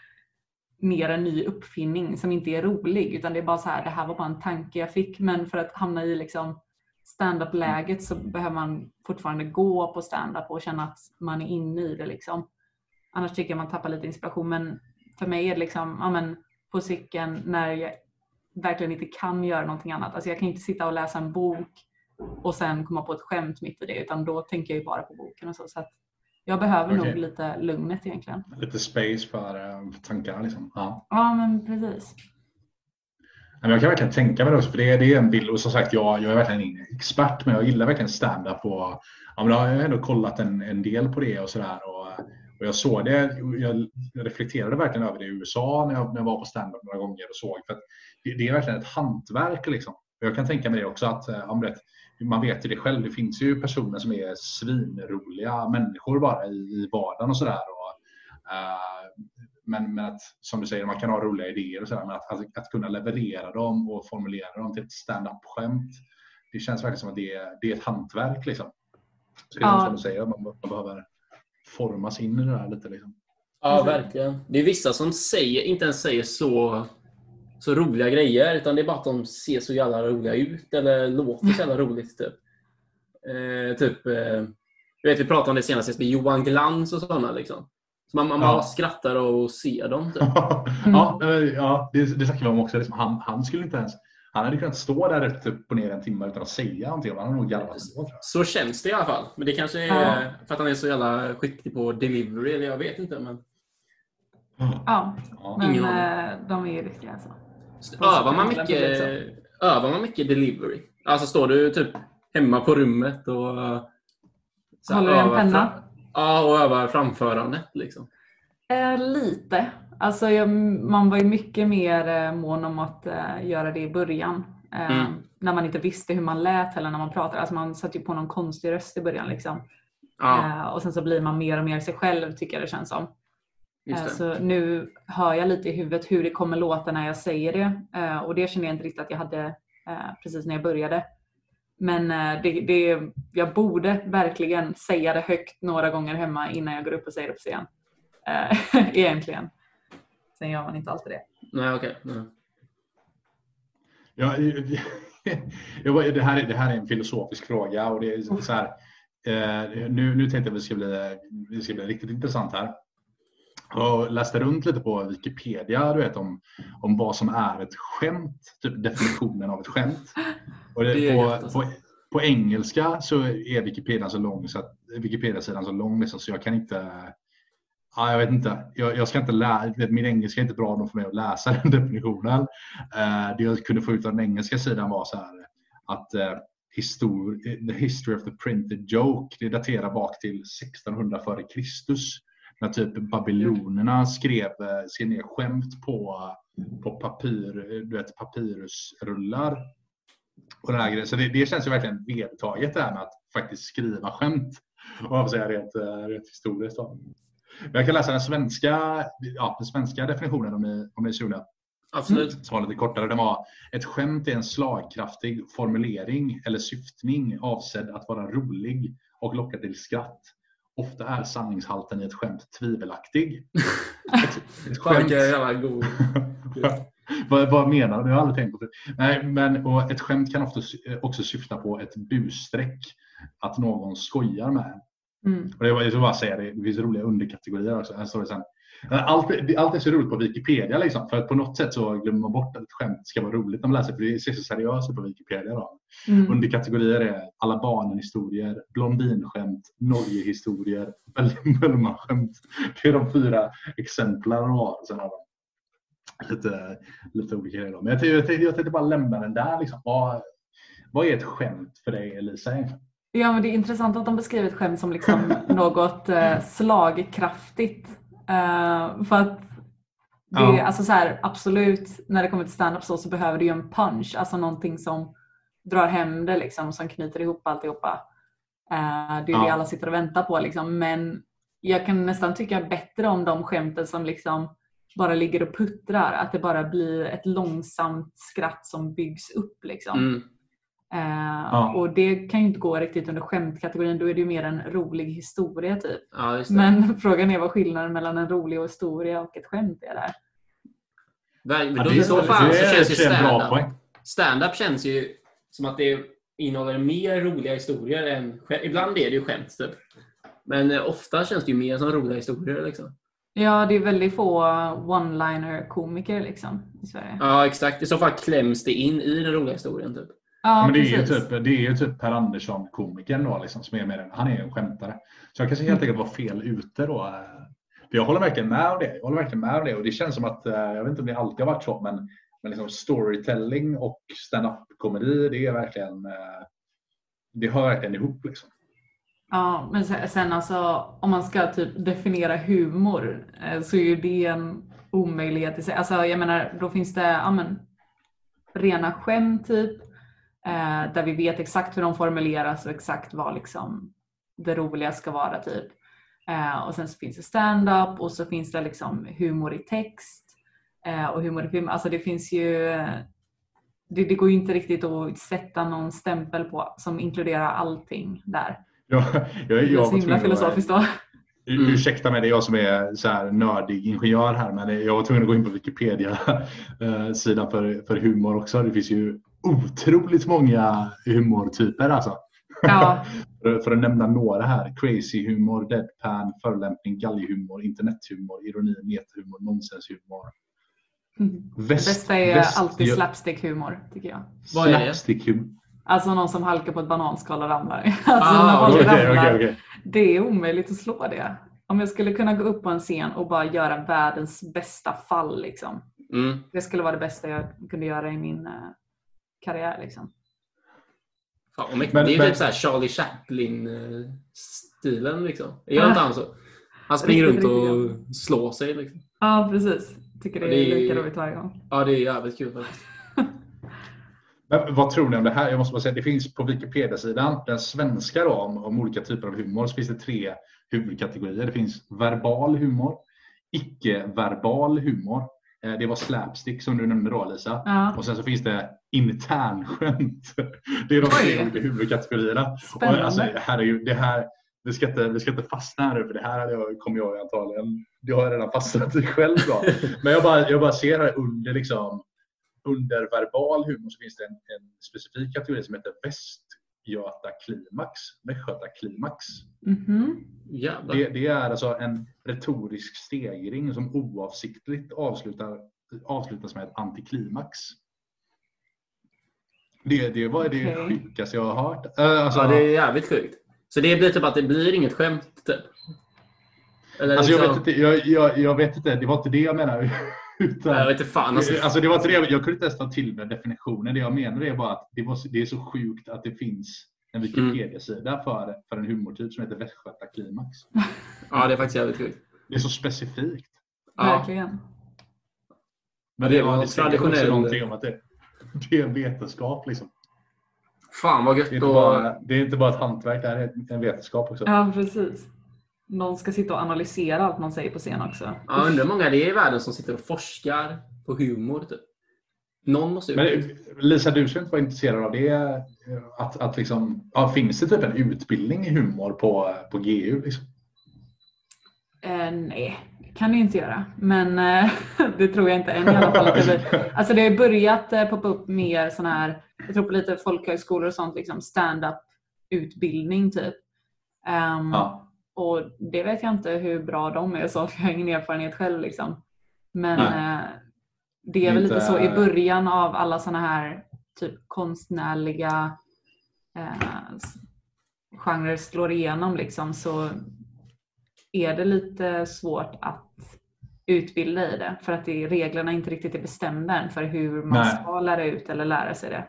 mer en ny uppfinning som inte är rolig utan det är bara så här, det här var bara en tanke jag fick men för att hamna i liksom stand-up läget så behöver man fortfarande gå på stand-up och känna att man är inne i det liksom. Annars tycker jag man tappar lite inspiration men för mig är det liksom, ja men på cykeln när jag verkligen inte kan göra någonting annat. Alltså jag kan inte sitta och läsa en bok och sen komma på ett skämt mitt i det utan då tänker jag ju bara på boken och så. så jag behöver Okej. nog lite lugnet egentligen. Lite space för, för tankarna liksom. Ja. Ja men precis. Jag kan verkligen tänka mig det också, för det är, det är en bild. Och som sagt, jag, jag är verkligen ingen expert, men jag gillar verkligen stand-up. Och, ja, men jag har ändå kollat en, en del på det och sådär. Och, och jag såg det, jag reflekterade verkligen över det i USA när jag, när jag var på stand-up några gånger och såg. För att det, det är verkligen ett hantverk. Liksom. Och jag kan tänka mig det också att eh, ja, men rätt, man vet ju det själv. Det finns ju personer som är svinroliga människor bara i, i vardagen och sådär. Eh, men, men att, som du säger, man kan ha roliga idéer och sådär, men att, att, att kunna leverera dem och formulera dem till ett stand-up-skämt. Det känns verkligen som att det är, det är ett hantverk. Liksom. Så det är Ja. som du säger, man, man behöver formas in i det där lite. Liksom. Ja, verkligen. Det är vissa som säger, inte ens säger så, så roliga grejer, utan det är bara att de ser så jävla roliga ut eller låter så jävla roligt. Typ. Eh, typ eh, jag vet, vi pratade om det senast med Johan Glans och sådana. Liksom. Så man, man Ja. bara skrattar och ser dem. Typ. ja, eh, ja, det, det snackade vi om också. Liksom, han, han skulle inte ens han hade kunnat stå där rätt upp och ner en timme utan att säga någonting. Han hade nog garvat jag. Så känns det i alla fall. Men det kanske är Ja. för att han är så jävla skicklig på delivery, eller jag vet inte. Men Ja, Ja. men Ingen eh, de är ju riktiga alltså. övar man, mycket, övar man mycket delivery? Alltså står du typ hemma på rummet och så här Håller du en penna? fram- Ja, och övar framförandet. Liksom. Eh, lite. Alltså jag, man var ju mycket mer eh, mån om att eh, göra det i början. Eh, Mm. När man inte visste hur man lät eller när man pratade. Alltså man satte ju på någon konstig röst i början. Liksom. Ja, Eh, och sen så blir man mer och mer sig själv tycker jag det känns som. Så nu hör jag lite i huvudet hur det kommer låta när jag säger det. Och det känner jag inte riktigt att jag hade precis när jag började. Men det, det, jag borde verkligen säga det högt några gånger hemma innan jag går upp och säger det på scen. Egentligen. Sen gör man inte alltid det. Nej, okej. Nej. Ja, jag var- det, här, är- det här är en filosofisk fråga och det är så här. Eh, nu, nu tänkte jag att det ska bli, det ska bli riktigt intressant här. Jag läste runt lite på Wikipedia du vet, om, om vad som är ett skämt, typ definitionen av ett skämt. Och det, Det på, alltså. på, på engelska så är Wikipedia så lång så att Wikipedia-sidan så lång liksom, så jag kan inte Ja, jag vet inte. Jag, jag ska inte lära, min engelska är inte bra nog för mig att läsa den definitionen. Eh, det jag kunde få ut av den engelska sidan var så här att eh, histor, the history of the printed joke det daterar bak till 1600 före Kristus. När typ babylonerna skrev, eh, ner skämt på, på papyr, du vet, papyrusrullar. Och den här grejen. Så det, det känns ju verkligen vedertaget det här med att faktiskt skriva skämt. Om jag får säga rent, eh, rent historiskt. Då. Jag kan läsa den svenska, ja, den svenska definitionen om ni, om ni är sugna. Absolut. Som var lite kortare. Den var ett skämt är en slagkraftig formulering eller syftning avsedd att vara rolig och locka till skratt. Ofta är sanningshalten i ett skämt tvivelaktig. Ett, ett skämt, vad, vad menar du? Jag har aldrig tänkt på det. Nej, men, och ett skämt kan ofta också syfta på ett busstreck. Att någon skojar med. Mm. Och det var, jag ska bara säga det, det finns roliga underkategorier också. Här står det sen. Allt, allt är så roligt på Wikipedia liksom, för att på något sätt så glömmer man bort att ett skämt ska vara roligt när man läser för det ser så seriöst ut på Wikipedia. Då. Mm. Underkategorier är alla barnen-historier, blondinskämt, Norge-historier, Bellman-skämt. Det är de fyra exemplen de har. Sen har de lite, lite olika grejer. då. Men jag tänkte, jag tänkte, jag tänkte bara lämna den där. Liksom. Vad, vad är ett skämt för dig Elisa? egentligen? Ja, men det är intressant att de beskriver ett skämt som liksom något eh, slagkraftigt. Eh, för att det, Ja. alltså så här, absolut, när det kommer till stand-up så, så behöver du ju en punch, alltså någonting som drar hem det liksom, som knyter ihop alltihopa. Eh, det är Ja. det alla sitter och väntar på liksom. Men jag kan nästan tycka bättre om de skämten som liksom bara ligger och puttrar. Att det bara blir ett långsamt skratt som byggs upp. Liksom. Mm. Eh, Ja. Och det kan ju inte gå riktigt under skämtkategorin. Då är det ju mer en rolig historia typ. Ja, just det. Men frågan är vad skillnaden mellan en rolig historia och ett skämt är där. Då, I är- så fall så känns ju stand-up stand-up känns ju som att det innehåller mer roliga historier än skämt. Ibland är det ju skämt, typ. Men eh, ofta känns det ju mer som roliga historier. Liksom. Ja, det är väldigt få one-liner komiker liksom i Sverige. Ja, exakt. I så fall kläms det in i den roliga historien. Typ. Ja, men det, är ju typ, det är ju typ Per Andersson, komikern då, liksom, som är med den. Han är ju en skämtare. Så jag kanske helt enkelt var fel ute då. jag håller verkligen med om det. Jag håller verkligen med om det. Och det känns som att, eh, jag vet inte om det alltid har varit så, men, men liksom storytelling och stand-up komedi, det är verkligen, eh, det hör verkligen ihop. Liksom. Ja, men sen, sen alltså om man ska typ definiera humor eh, så är ju det en omöjlighet i sig. Alltså jag menar, då finns det ja, men, rena skämt typ eh, där vi vet exakt hur de formuleras och exakt vad liksom det roliga ska vara typ. Eh, och sen så finns det stand-up och så finns det liksom humor i text eh, och humor i film. Alltså det finns ju det, det går ju inte riktigt att sätta någon stämpel på som inkluderar allting där. Jag, jag, jag, Det är så himla filosofiskt då. Ur- Ursäkta mig, det är jag som är så här nördig ingenjör här, men jag var tvungen att gå in på Wikipedia-sidan för, för humor också. Det finns ju otroligt många humortyper alltså. Ja, För, för att nämna några här. Crazy humor, deadpan, förolämpning, galghumor, internethumor, ironi, metahumor, nonsenshumor. det Väst, bästa är väst- alltid ja, slapstick-humor tycker jag. Vad är det? Alltså någon som halkar på ett bananskal och ramlar. Alltså Ah, okej, ramlar. okej. Det är omöjligt att slå det. Om jag skulle kunna gå upp på en scen och bara göra världens bästa fall. Liksom. Mm. Det skulle vara det bästa jag kunde göra i min eh, karriär. Liksom. Mäktigt. Men- det är ju men- typ så här Charlie Chaplin-stilen. Liksom. Gör Ja. inte han så? Han springer runt och slår sig. Liksom. Ja, precis. Tycker det Ja, är det är- lika roligt varje gång. Ja, det är jävligt kul faktiskt. Men vad tror ni om det här? Jag måste bara säga, det finns på Wikipedia-sidan, den svenska då, om, om olika typer av humor, så finns det tre huvudkategorier. Det finns verbal humor, icke-verbal humor. Eh, Det var slapstick som du nämnde då Lisa. Ja, Och sen så finns det internskämt. Det är de tre olika huvudkategorierna. Och Spännande. alltså, herregud, det här, vi, ska inte, vi ska inte fastna här nu för det här jag, kommer jag antagligen, det har jag redan fastnat i själv. Då. Men jag bara, jag bara ser här under, liksom, under verbal humor så finns det en, en specifik kategori som heter Västgötaklimax. Västgötaklimax. Mhm. Jävlar. Det, det är alltså en retorisk stegring som oavsiktligt avslutar, avslutas med ett antiklimax. Det, det var det Okej. sjukaste jag har hört. Alltså, Ja, det är jävligt sjukt. Så det blir typ att det blir inget skämt, typ? Eller alltså, jag, liksom, vet inte, jag, jag, jag vet inte, det var inte det jag menar. Utan, Jag vet inte fan. Alltså, alltså, det var inte det, jag, jag kunde inte ens ta till mig definitionen. Det jag menar är bara att det, var, det är så sjukt att det finns en Wikipedia-sida för, för en humortyp som heter Västgötaklimax. ja, det är faktiskt jävligt sjukt. Det är så specifikt. Ja. Verkligen. Men det det, var det säger också traditionell- någonting om att det, det är en vetenskap. Liksom. Fan vad gött. Det, är inte att- bara, det är inte bara ett hantverk, det här är en vetenskap också. Ja, precis. Någon ska sitta och analysera allt man säger på scen också. Ja, undrar hur många det är i världen som sitter och forskar på humor. Typ. Någon måste ju... Men Lisa, du skulle inte vara intresserad av det? Att, att liksom, ja, finns det typ en utbildning i humor på, på GU? Liksom? Eh, nej, kan det ju inte göra. Men eh, det tror jag inte än i alla fall. Alltså det har börjat eh, poppa upp mer sån här, jag tror på lite folkhögskolor och sånt, liksom stand-up utbildning typ. Ehm, Ja. Och det vet jag inte hur bra de är så, för jag har ingen erfarenhet själv. Liksom. Men Nej. eh, det är väl Inte- lite så i början av alla såna här typ konstnärliga eh, genrer slår igenom liksom, så är det lite svårt att utbilda i det för att det, reglerna inte riktigt är bestämda än för hur man Nej. ska lära ut eller lära sig det.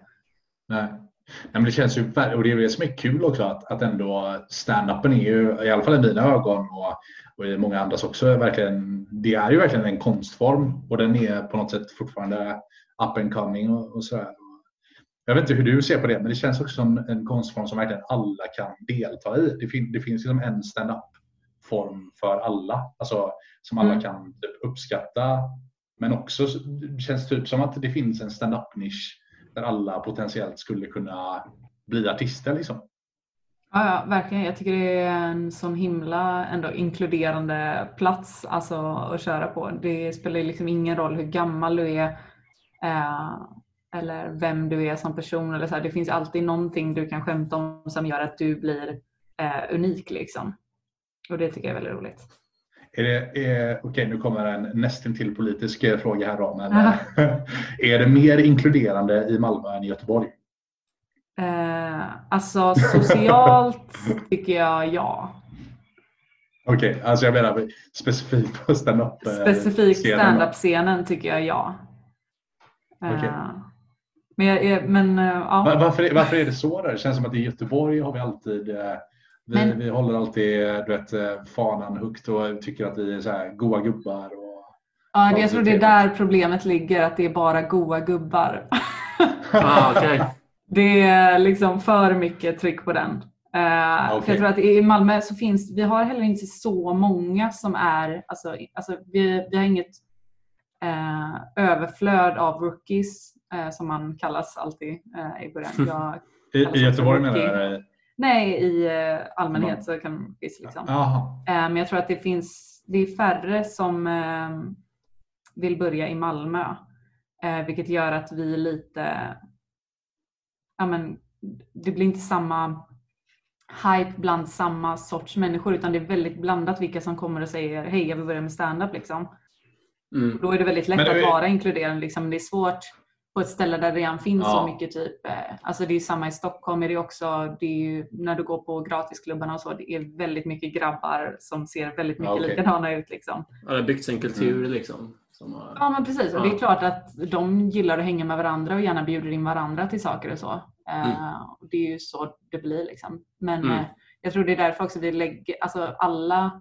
Nej. Nej, men det känns ju, och det är det som är kul också att, att ändå stand-upen är ju, i alla fall i mina ögon och, och i många andras också, verkligen, det är ju verkligen en konstform och den är på något sätt fortfarande up and coming och, och sådär. Jag vet inte hur du ser på det, men det känns också som en konstform som verkligen alla kan delta i. Det, fin, det finns liksom en stand-up form för alla, alltså som alla Mm. kan typ uppskatta. Men också så- det känns typ som att det finns en stand-up nisch där alla potentiellt skulle kunna bli artister. Liksom. Ja, ja, verkligen. Jag tycker det är en sån himla ändå inkluderande plats alltså, att köra på. Det spelar liksom ingen roll hur gammal du är eh, eller vem du är som person. Eller så här. Det finns alltid någonting du kan skämta om som gör att du blir eh, unik. Liksom. Och det tycker jag är väldigt roligt. Är det, är, okej, nu kommer en nästintill politisk eh, fråga här då, men Aha. är det mer inkluderande i Malmö än i Göteborg? Eh, alltså socialt tycker jag ja. Okej, alltså jag menar specifikt på stand-up. eh, Specifikt scenen då. stand-up-scenen tycker jag ja. Eh, Okej. Men, jag, men eh, ja. Va- Varför, är- varför är det så? Då? Det känns som att i Göteborg har vi alltid eh, vi, Men- vi håller alltid eh, du vet, eh, fanan högt och tycker att vi är så här goa gubbar. Och... Ja, det, jag tror det är där problemet ligger, att det är bara goa gubbar. Ah, okej. Det är liksom för mycket tryck på den. Eh, för Okej. jag tror att i Malmö så finns, vi har heller inte så många som är, alltså, alltså vi, vi har inget eh, överflöd av rookies eh, som man kallas alltid eh, i början. Jag, I, I Göteborg menar du? Nej, i eh, allmänhet så kan vi liksom. Eh, Men jag tror att det finns, det är färre som eh, vill börja i Malmö. Eh, Vilket gör att vi lite, ja men det blir inte samma hype bland samma sorts människor utan det är väldigt blandat vilka som kommer och säger hej jag vill börja med stand-up liksom. Mm. Då är det väldigt lätt det är- att vara inkluderande liksom. Det är svårt på ett ställe där det redan finns Ja. så mycket typ, eh, alltså det är samma i Stockholm är det också, det är ju, när du går på gratisklubbarna och så, det är väldigt mycket grabbar som ser väldigt mycket Ja, okej. likadana ut liksom. Ja, det har byggts en kultur liksom. Som har... Ja men precis, och det Ja. är klart att de gillar att hänga med varandra och gärna bjuder in varandra till saker och så. Eh, och det är ju så det blir liksom. Men Mm. eh, jag tror det är därför också vi lägger, alltså alla,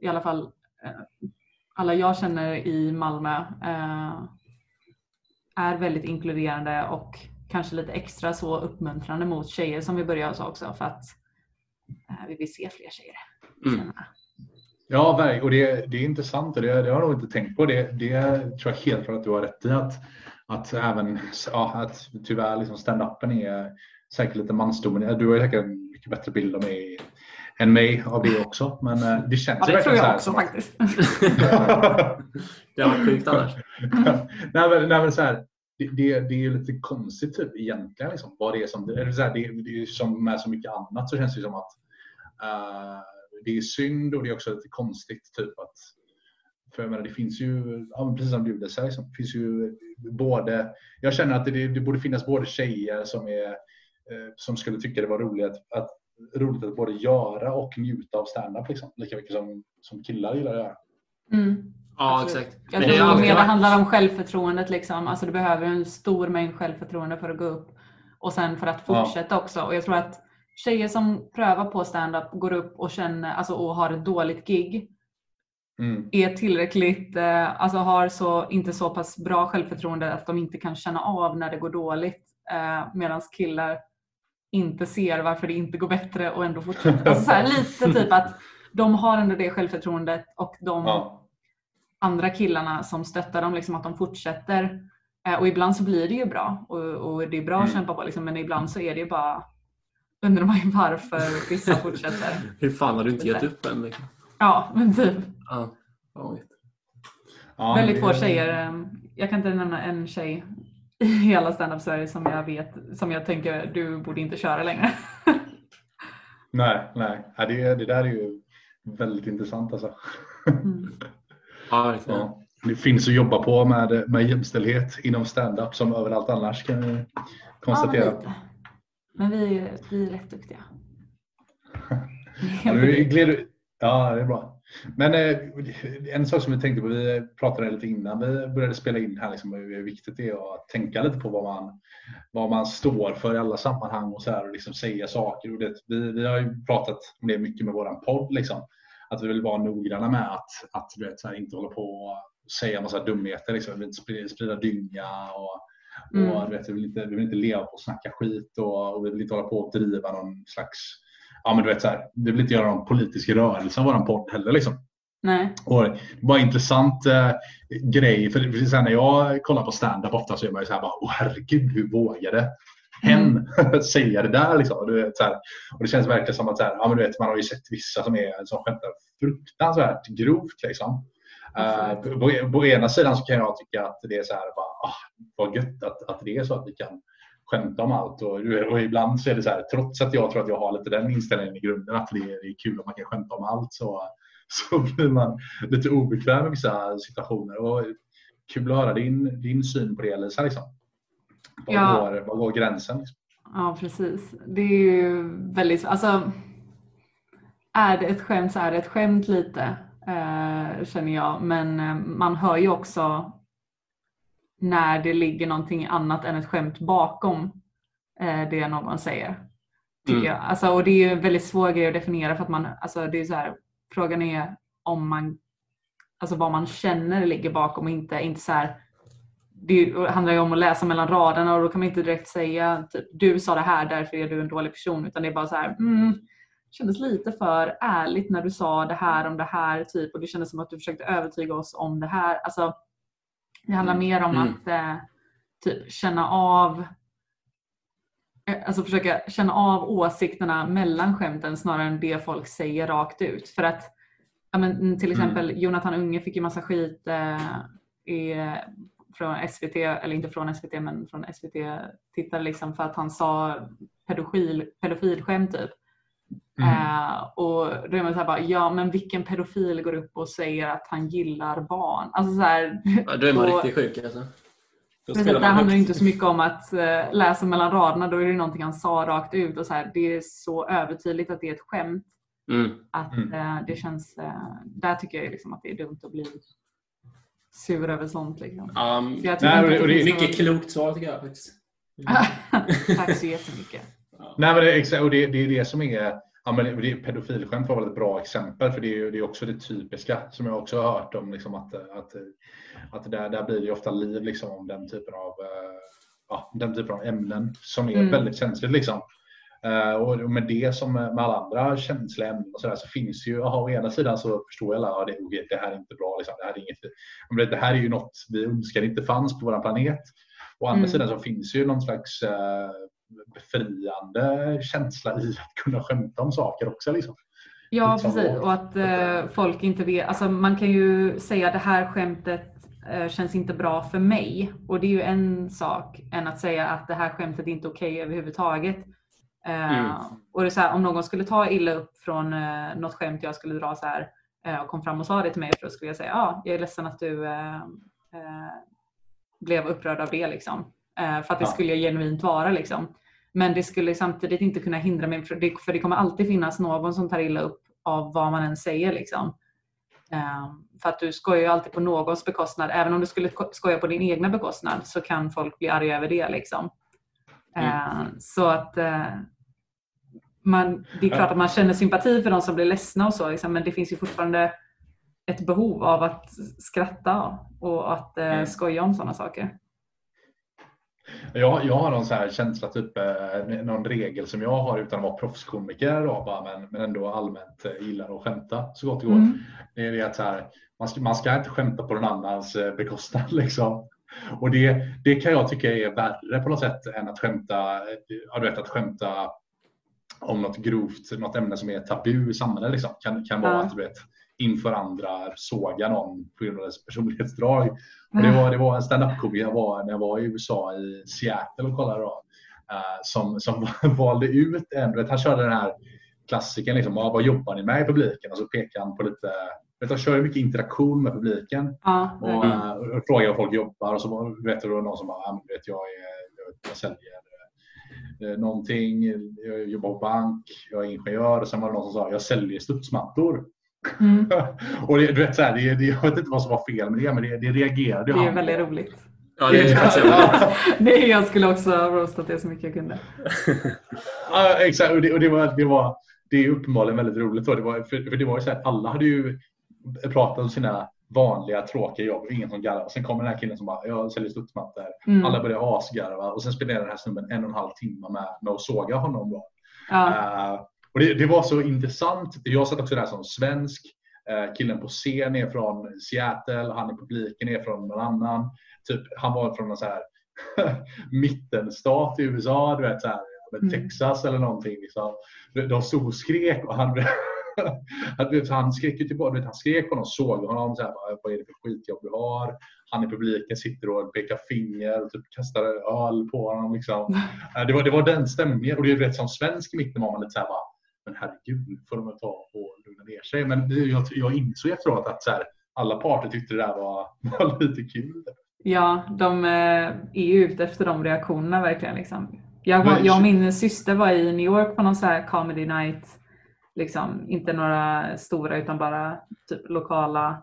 i alla fall eh, alla jag känner i Malmö är väldigt inkluderande och kanske lite extra så uppmuntrande mot tjejer som vi börjar hos också för att eh, vi vill se fler tjejer. Mm. Ja, och det, det är intressant och det, det har jag nog inte tänkt på. Det, det tror jag helt klart att du har rätt i. Att, att även ja, att tyvärr liksom stand-upen är säkert lite mansdominerad. Du har säkert en mycket bättre bild av mig än mig av det också. Men eh, det känns Ja ju det tror verkligen så här jag också faktiskt. Det varit sjukt annars. nej, men, nej, men så här, det, det, det är ju lite konstigt typ egentligen. Liksom, vad det, är som, eller så här, det, det är som med så mycket annat så känns det som att eh, det är synd och det är också lite konstigt. typ att för jag menar, det finns ju, ja, precis som du säger, liksom, det finns ju både, jag känner att det, det borde finnas både tjejer som, är, eh, som skulle tycka det var roligt att, att, roligt att både göra och njuta av stand-up. Liksom, lika mycket som, som killar gillar att göra. Mm. Ja, Absolut. exakt. Jag Men det tror mer det handlar om självförtroendet. Liksom. Alltså, du behöver en stor mängd självförtroende för att gå upp och sen för att Ja. fortsätta också. Och jag tror att tjejer som prövar på stand-up går upp och känner alltså, och har ett dåligt gig Mm. är tillräckligt, eh, alltså har så, inte så pass bra självförtroende att de inte kan känna av när det går dåligt. Eh, Medan killar inte ser varför det inte går bättre och ändå fortsätter. Alltså, så här, lite typ att de har ändå det självförtroendet och de Ja. andra killarna som stöttar dem, liksom att de fortsätter. Eh, och ibland så blir det ju bra och, och det är bra att Mm. kämpa på liksom, men ibland så är det ju bara undrar man ju varför vissa fortsätter. Hur fan har du inte gett upp än? Liksom? Ja, men typ. Ja. Ja, Väldigt få tjejer. eh, Jag kan inte nämna en tjej i hela stand-up Sverige som jag vet, som jag tänker du borde inte köra längre. Nej, nej. Ja, det, det där är ju väldigt intressant alltså. Mm. Ja. Ja. Det finns att jobba på med, med jämställdhet inom stand-up som överallt annars kan vi Ja, konstatera. men, lite. men vi, är- vi är rätt duktiga. Ja, gled ja, det är bra. Men eh, en sak som vi tänkte på, vi pratade lite innan vi började spela in här, liksom, hur viktigt det är att tänka lite på vad man, vad man står för i alla sammanhang och så här, och liksom säga saker. Och det, vi, vi har ju pratat om det mycket med våran podd, liksom, att vi vill vara noggranna med att, att du vet, så här, inte hålla på och säga massa dumheter, liksom. vi vill inte sprida, sprida dynga och, Mm. och du vet, vi, vill inte, vi vill inte leva på att snacka skit och, och vi vill inte hålla på och driva någon slags ja, men du vet, så här, vi vill inte göra någon politisk rörelse av våran podd heller. Liksom. Nej. Och det var en intressant eh, grej. För det- här, när jag kollar på stand-up ofta så är man ju så här bara, åh herregud hur vågade hen säga det där. Liksom. Du vet, så här. Och det känns verkligen som att så här, ja, men du vet, man har ju sett vissa som, är, som skämtar fruktansvärt grovt. Liksom. Uh, på, på ena sidan så kan jag tycka att det är så här, bara, ah, vad gött att, att det är så att vi kan skämta om allt. Och, och ibland så är det så här, trots att jag tror att jag har lite den inställningen i grunden, att det är, kul om man kan skämta om allt, så, så blir man lite obekväm i vissa situationer. Och kul att höra din, din syn på det, Lisa. Liksom. Var, Ja. går, var går gränsen? Liksom? Ja, precis. Det är ju väldigt... Alltså, är det ett skämt så är det ett skämt lite, eh, känner jag. Men eh, man hör ju också när det ligger någonting annat än ett skämt bakom eh, det någon säger. Tycker Mm. jag. Alltså, och det är ju en väldigt svår grej att definiera för att man, alltså, det är så här, frågan är om man, alltså vad man känner ligger bakom och inte, inte så här, det handlar ju om att läsa mellan raderna och då kan man inte direkt säga typ, du sa det här därför är du en dålig person utan det är bara så här mm, kändes lite för ärligt när du sa det här om det här typ och det kändes som att du försökte övertyga oss om det här. Alltså, det handlar mer om Mm. att eh, typ känna av eh, Alltså försöka känna av åsikterna mellan skämten snarare än det folk säger rakt ut. För att ja, men, till exempel Jonathan Unge fick ju massa skit eh, i, från SVT, eller inte från SVT men från SVT-tittare liksom för att han sa pedofil, pedofilskämt typ. Mm. Eh, och då är man såhär bara, ja men vilken pedofil går upp och säger att han gillar barn? Alltså så här, Ja, då är man och- riktigt sjuk alltså. Då Precis, det handlar inte så mycket om att eh, läsa mellan raderna, då är det någonting han sa rakt ut och så här, det är så övertydligt att det är ett skämt Mm. att Mm. eh, det känns, där tycker jag liksom att det är dumt att bli sur över sånt. Liksom. För jag tror Nej, inte och det- och det är mycket någon- klokt svar tycker jag faktiskt. Tack så jättemycket. Nej, men det, och det, det är det som är Ja, men det, pedofilskämt var väl ett bra exempel för det är det är också det typiska som jag också har hört om. Liksom att, att, att där, där blir det ofta liv liksom, om den typen av, eh, ja, den typen av ämnen som är Mm. väldigt känsligt. Liksom. Eh, och med det som med alla andra känsliga ämnen och så, där, så finns ju, aha, å ena sidan så förstår alla att det, okej, det här är inte bra. Liksom, det, här är inget, det här är ju något vi önskar inte fanns på vår planet. Å andra Mm. sidan så finns ju någon slags eh, befriande känsla i att kunna skämta om saker också. Liksom. Ja, Liksom, precis. Och att eh, folk inte vet. Alltså, man kan ju säga det här skämtet eh, känns inte bra för mig. Och det är ju en sak än att säga att det här skämtet är inte okej överhuvudtaget. Eh, Mm. Och det är så här, om någon skulle ta illa upp från eh, något skämt jag skulle dra så här eh, och kom fram och sa det till mig, för då skulle jag säga ja, ah, jag är ledsen att du eh, eh, blev upprörd av det. Liksom. För att det Ja. skulle jag genuint vara. Liksom. Men det skulle samtidigt inte kunna hindra mig, för det, för det kommer alltid finnas någon som tar illa upp av vad man än säger. Liksom. Eh, för att du skojar ju alltid på någons bekostnad. Även om du skulle ko- skoja på din egna bekostnad så kan folk bli arga över det. Liksom. Eh, så att eh, man, det är klart att man känner sympati för de som blir ledsna och så, liksom, men det finns ju fortfarande ett behov av att skratta och att eh, Mm. skoja om sådana saker. Jag, jag har någon så här känsla, typ, eh, någon regel som jag har utan att vara proffskomiker, då, bara, men, men ändå allmänt eh, gillar att skämta så gott det går. Mm. Det är det att så här, man, ska, man ska inte skämta på någon annans eh, bekostnad. Liksom. Och det, det kan jag tycka är värre på något sätt än att skämta, ja, du vet, att skämta om något grovt, något ämne som är tabu i samhället. Liksom. Kan, kan vara Ja. att du vet, inför andra såga någon på grund av dess personlighetsdrag. Och det, var, det var en stand-up-komiker jag var när jag var i USA i Seattle och kollade då, eh, som, som valde ut en, vet, han körde den här klassiken, liksom, "Ja, vad jobbar ni med i publiken? Och så pekar han på lite, vet, han kör mycket interaktion med publiken. Ja, och, eh, och frågar vad folk jobbar och så vet du, någon som bara, "Ja, men du vet, jag, är, jag, jag säljer eh, någonting, jag jobbar på bank, jag är ingenjör. Och sen var det någon som sa, jag säljer studsmattor. Mm. och det, du vet, så här, det, det, jag vet inte vad som var fel med det, men det, det reagerade Det ju är han väldigt roligt. Ja, det är faktiskt Det, jag skulle också ha roastat det så mycket jag kunde. Ja, exakt. Och det, och det, var, det, var, det är uppenbarligen väldigt roligt. Då. Det var, för, för det var ju så här, alla hade ju pratat om sina vanliga tråkiga jobb, ingen som garvade. Sen kommer den här killen som bara, jag säljer studsmattor. Mm. Alla började asgarva och sen spenderade den här snubben en och en halv timme med, med att såga honom. Då. Ja. Eh, och det, det var så intressant. Jag satt också där som svensk. Eh, killen på scen är från Seattle, han i publiken är från någon annan. Typ, han var från en så här mittenstat i USA, du vet så här, Mm. Texas eller någonting. Liksom. De- stod och skrek och han, han, skrek ju tillbaka. han skrek honom, såg honom. Så här, "Vad- är det för skitjobb du har? Han i publiken sitter och pekar finger och typ kastar öl på honom. Liksom. Eh, Det, var, det var den stämningen. Och det är rätt som svensk i mitten var man lite så här bara, men herregud, får de ta och lugna ner sig. Men jag, jag insåg efteråt att så här, alla parter tyckte det där var, var lite kul. Ja, de eh, är ju ute efter de reaktionerna verkligen. Liksom. Jag, jag och min syster var i New York på någon så här comedy night. Liksom, inte några stora utan bara typ lokala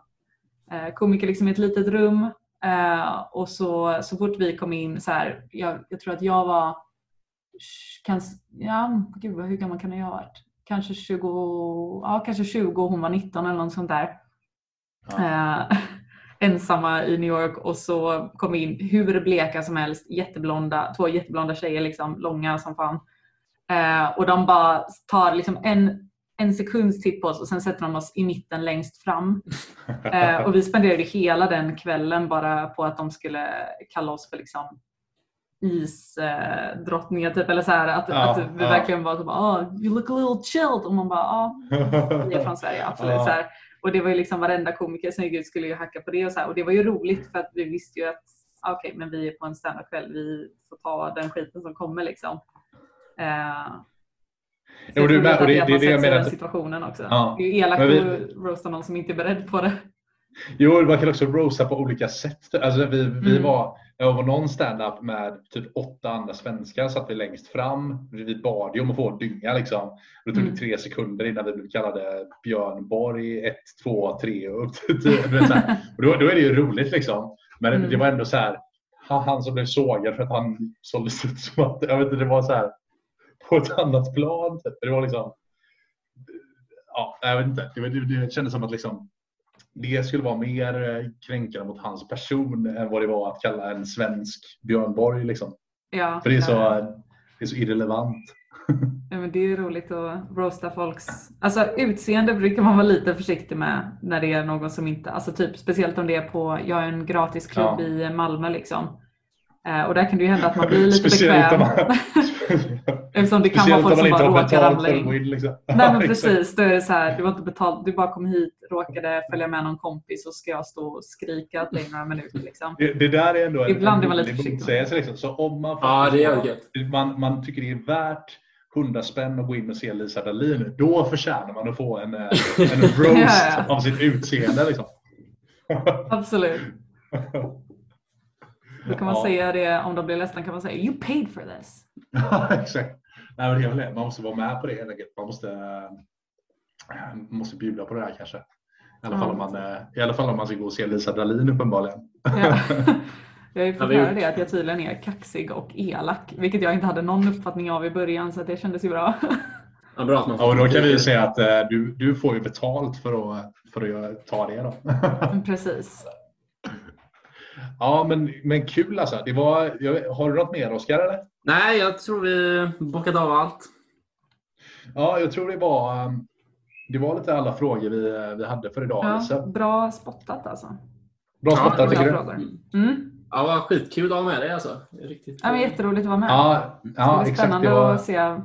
eh, komiker liksom, i ett litet rum. Eh, och så, så fort vi kom in, så här, jag, jag tror att jag var, kan, ja, gud, hur gammal kan jag ha varit? Kanske 20, ja, kanske 20 och hon var 19 eller något sånt där. Eh, ensamma i New York och så kom in hur bleka som helst, jätteblonda, två jätteblonda tjejer, liksom, långa som fan. Eh, och de bara tar liksom en, en sekunds titt på oss och sen sätter de oss i mitten längst fram. Eh, och vi spenderade hela den kvällen bara på att de skulle kalla oss för liksom isdrottningar typ eller så här att, Ja, att vi ja. verkligen var bara oh, you look a little chilled och man bara ah, vi är från Sverige, absolut. Ja. Så här. Och det var ju liksom varenda komiker som gick ut skulle ju hacka på det och så här. Och det var ju roligt för att vi visste ju att ah, okej, men vi är på en standup-kväll, vi får ta den skiten som kommer liksom. Eh, så Jo, jag du tror med, att det- det är man det jag menar situationen också. Ja. Det är ju elakt Men vi- att roasta någon som inte är beredd på det. Jo, man kan också roasta på olika sätt. Alltså, vi, vi Mm. var, jag var någon stand-up med typ åtta andra svenskar, satt vi längst fram. Vi bad ju om att få dynga. Liksom. Och det tog Mm. tre sekunder innan vi blev kallade Björn Borg 1, 2, 3 och upp till 10. Du vet, så här. Och då, då är det ju roligt liksom. Men Mm. det var ändå så här, han, som blev sågad för att han såldes ut som att, jag vet inte, det var så här på ett annat plan. Typ. Det var liksom, ja, jag vet inte. Det, det, det kändes som att liksom, det skulle vara mer eh, kränkande mot hans person än vad det var att kalla en svensk Björn Borg. Liksom. Ja, För det är, så, det är så irrelevant. Ja, men det är roligt att roasta folks... Alltså utseende brukar man vara lite försiktig med när det är någon som inte... Alltså typ speciellt om det är på... Jag har en gratisklubb Ja. i Malmö liksom. Eh, och där kan det ju hända att man blir lite bekväm. man, Eftersom det kan vara folk som bara råkar ramla in. Liksom. Nej men precis, då är det så här, du var inte betalt, du bara kom hit, råkade följa med någon kompis och ska jag stå och skrika i några minuter liksom. Det, det där är ändå en, Ibland är man en lite rolig försiktig. motsägelse. Liksom. Så om man, Ja, det är man, man tycker det är värt 100 spänn att gå in och se Lisa Dahlin, då förtjänar man att få en, eh, en roast Ja, ja. av sitt utseende. Liksom. Absolut. Då kan man Ja. säga det, om de blir ledsna kan man säga You paid for this. Ja, exakt. Nej, men det. Man måste vara med på det helt enkelt. Man måste, eh, måste bjuda på det här kanske. I alla, fall om man, eh, I alla fall om man ska gå och se Lisa Dahlin uppenbarligen. Ja. Jag har ju fått det är höra det att jag tydligen är kaxig och elak, vilket jag inte hade någon uppfattning av i början så att det kändes ju bra. Ja, bra att man Ja, och då kan vi ju säga att eh, du, du får ju betalt för att, för att ta det. Då. Men Precis. Ja, men, men kul alltså. Det var, jag, har du något mer Oskar? Eller? Nej, jag tror vi bockat av allt. Ja, jag tror det var, um, det var lite alla frågor vi, vi hade för idag. Ja, Lisa. bra spottat alltså. Bra Ja, spottat tycker du? frågor. Mm. Ja, vad skitkul att ha med dig alltså. Det Riktigt. Ja, men jätteroligt att vara med. Ja, det ja blir exakt. spännande Det var, att se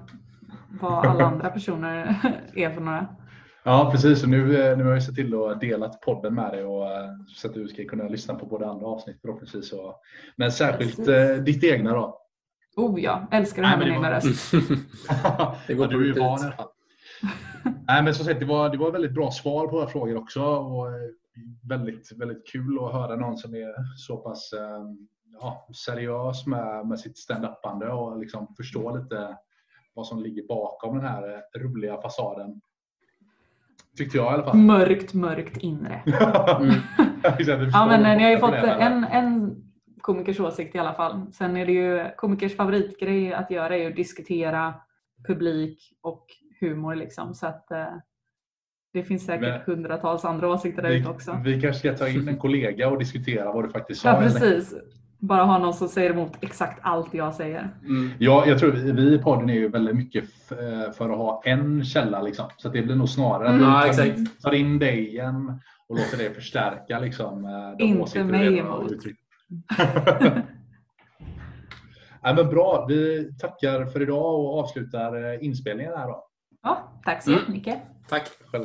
vad alla andra personer är för några. Ja, precis. Och nu, eh, nu har jag sett till att delat podden med dig och, eh, så att du ska kunna lyssna på både andra avsnitt förhoppningsvis. Och, men särskilt Precis. eh, ditt egna då. Oh ja, älskar att höra min egna var- röst. Det går du är van i alla fall. Nej, men som sagt, det var, det var väldigt bra svar på våra frågor också. Och väldigt, väldigt kul att höra någon som är så pass ja, seriös med, med sitt stand-upande och liksom förstå lite vad som ligger bakom den här roliga fasaden. Tyckte jag i alla fall. Mörkt, mörkt inre. Mm. Ja, men eh, ni har ju fått en, en komikers åsikt i alla fall. Sen är det ju komikers favoritgrej att göra är ju att diskutera publik och humor liksom. Så att eh, det finns säkert Men- hundratals andra åsikter där ute också. vi kanske ska ta in en kollega och diskutera vad du faktiskt sa. Ja, precis. Bara ha någon som säger emot exakt allt jag säger. Mm. Ja, jag tror vi, vi i podden är ju väldigt mycket eh, för att ha en källa. Liksom. Så att det blir nog snarare att Mm. vi Ja, tar, in, tar in dig igen och låter det förstärka liksom, eh, de Inte mig emot. Ja, men bra, vi tackar för idag och avslutar eh, inspelningen här då. Ja, tack så Mm. jättemycket. Tack. Själv.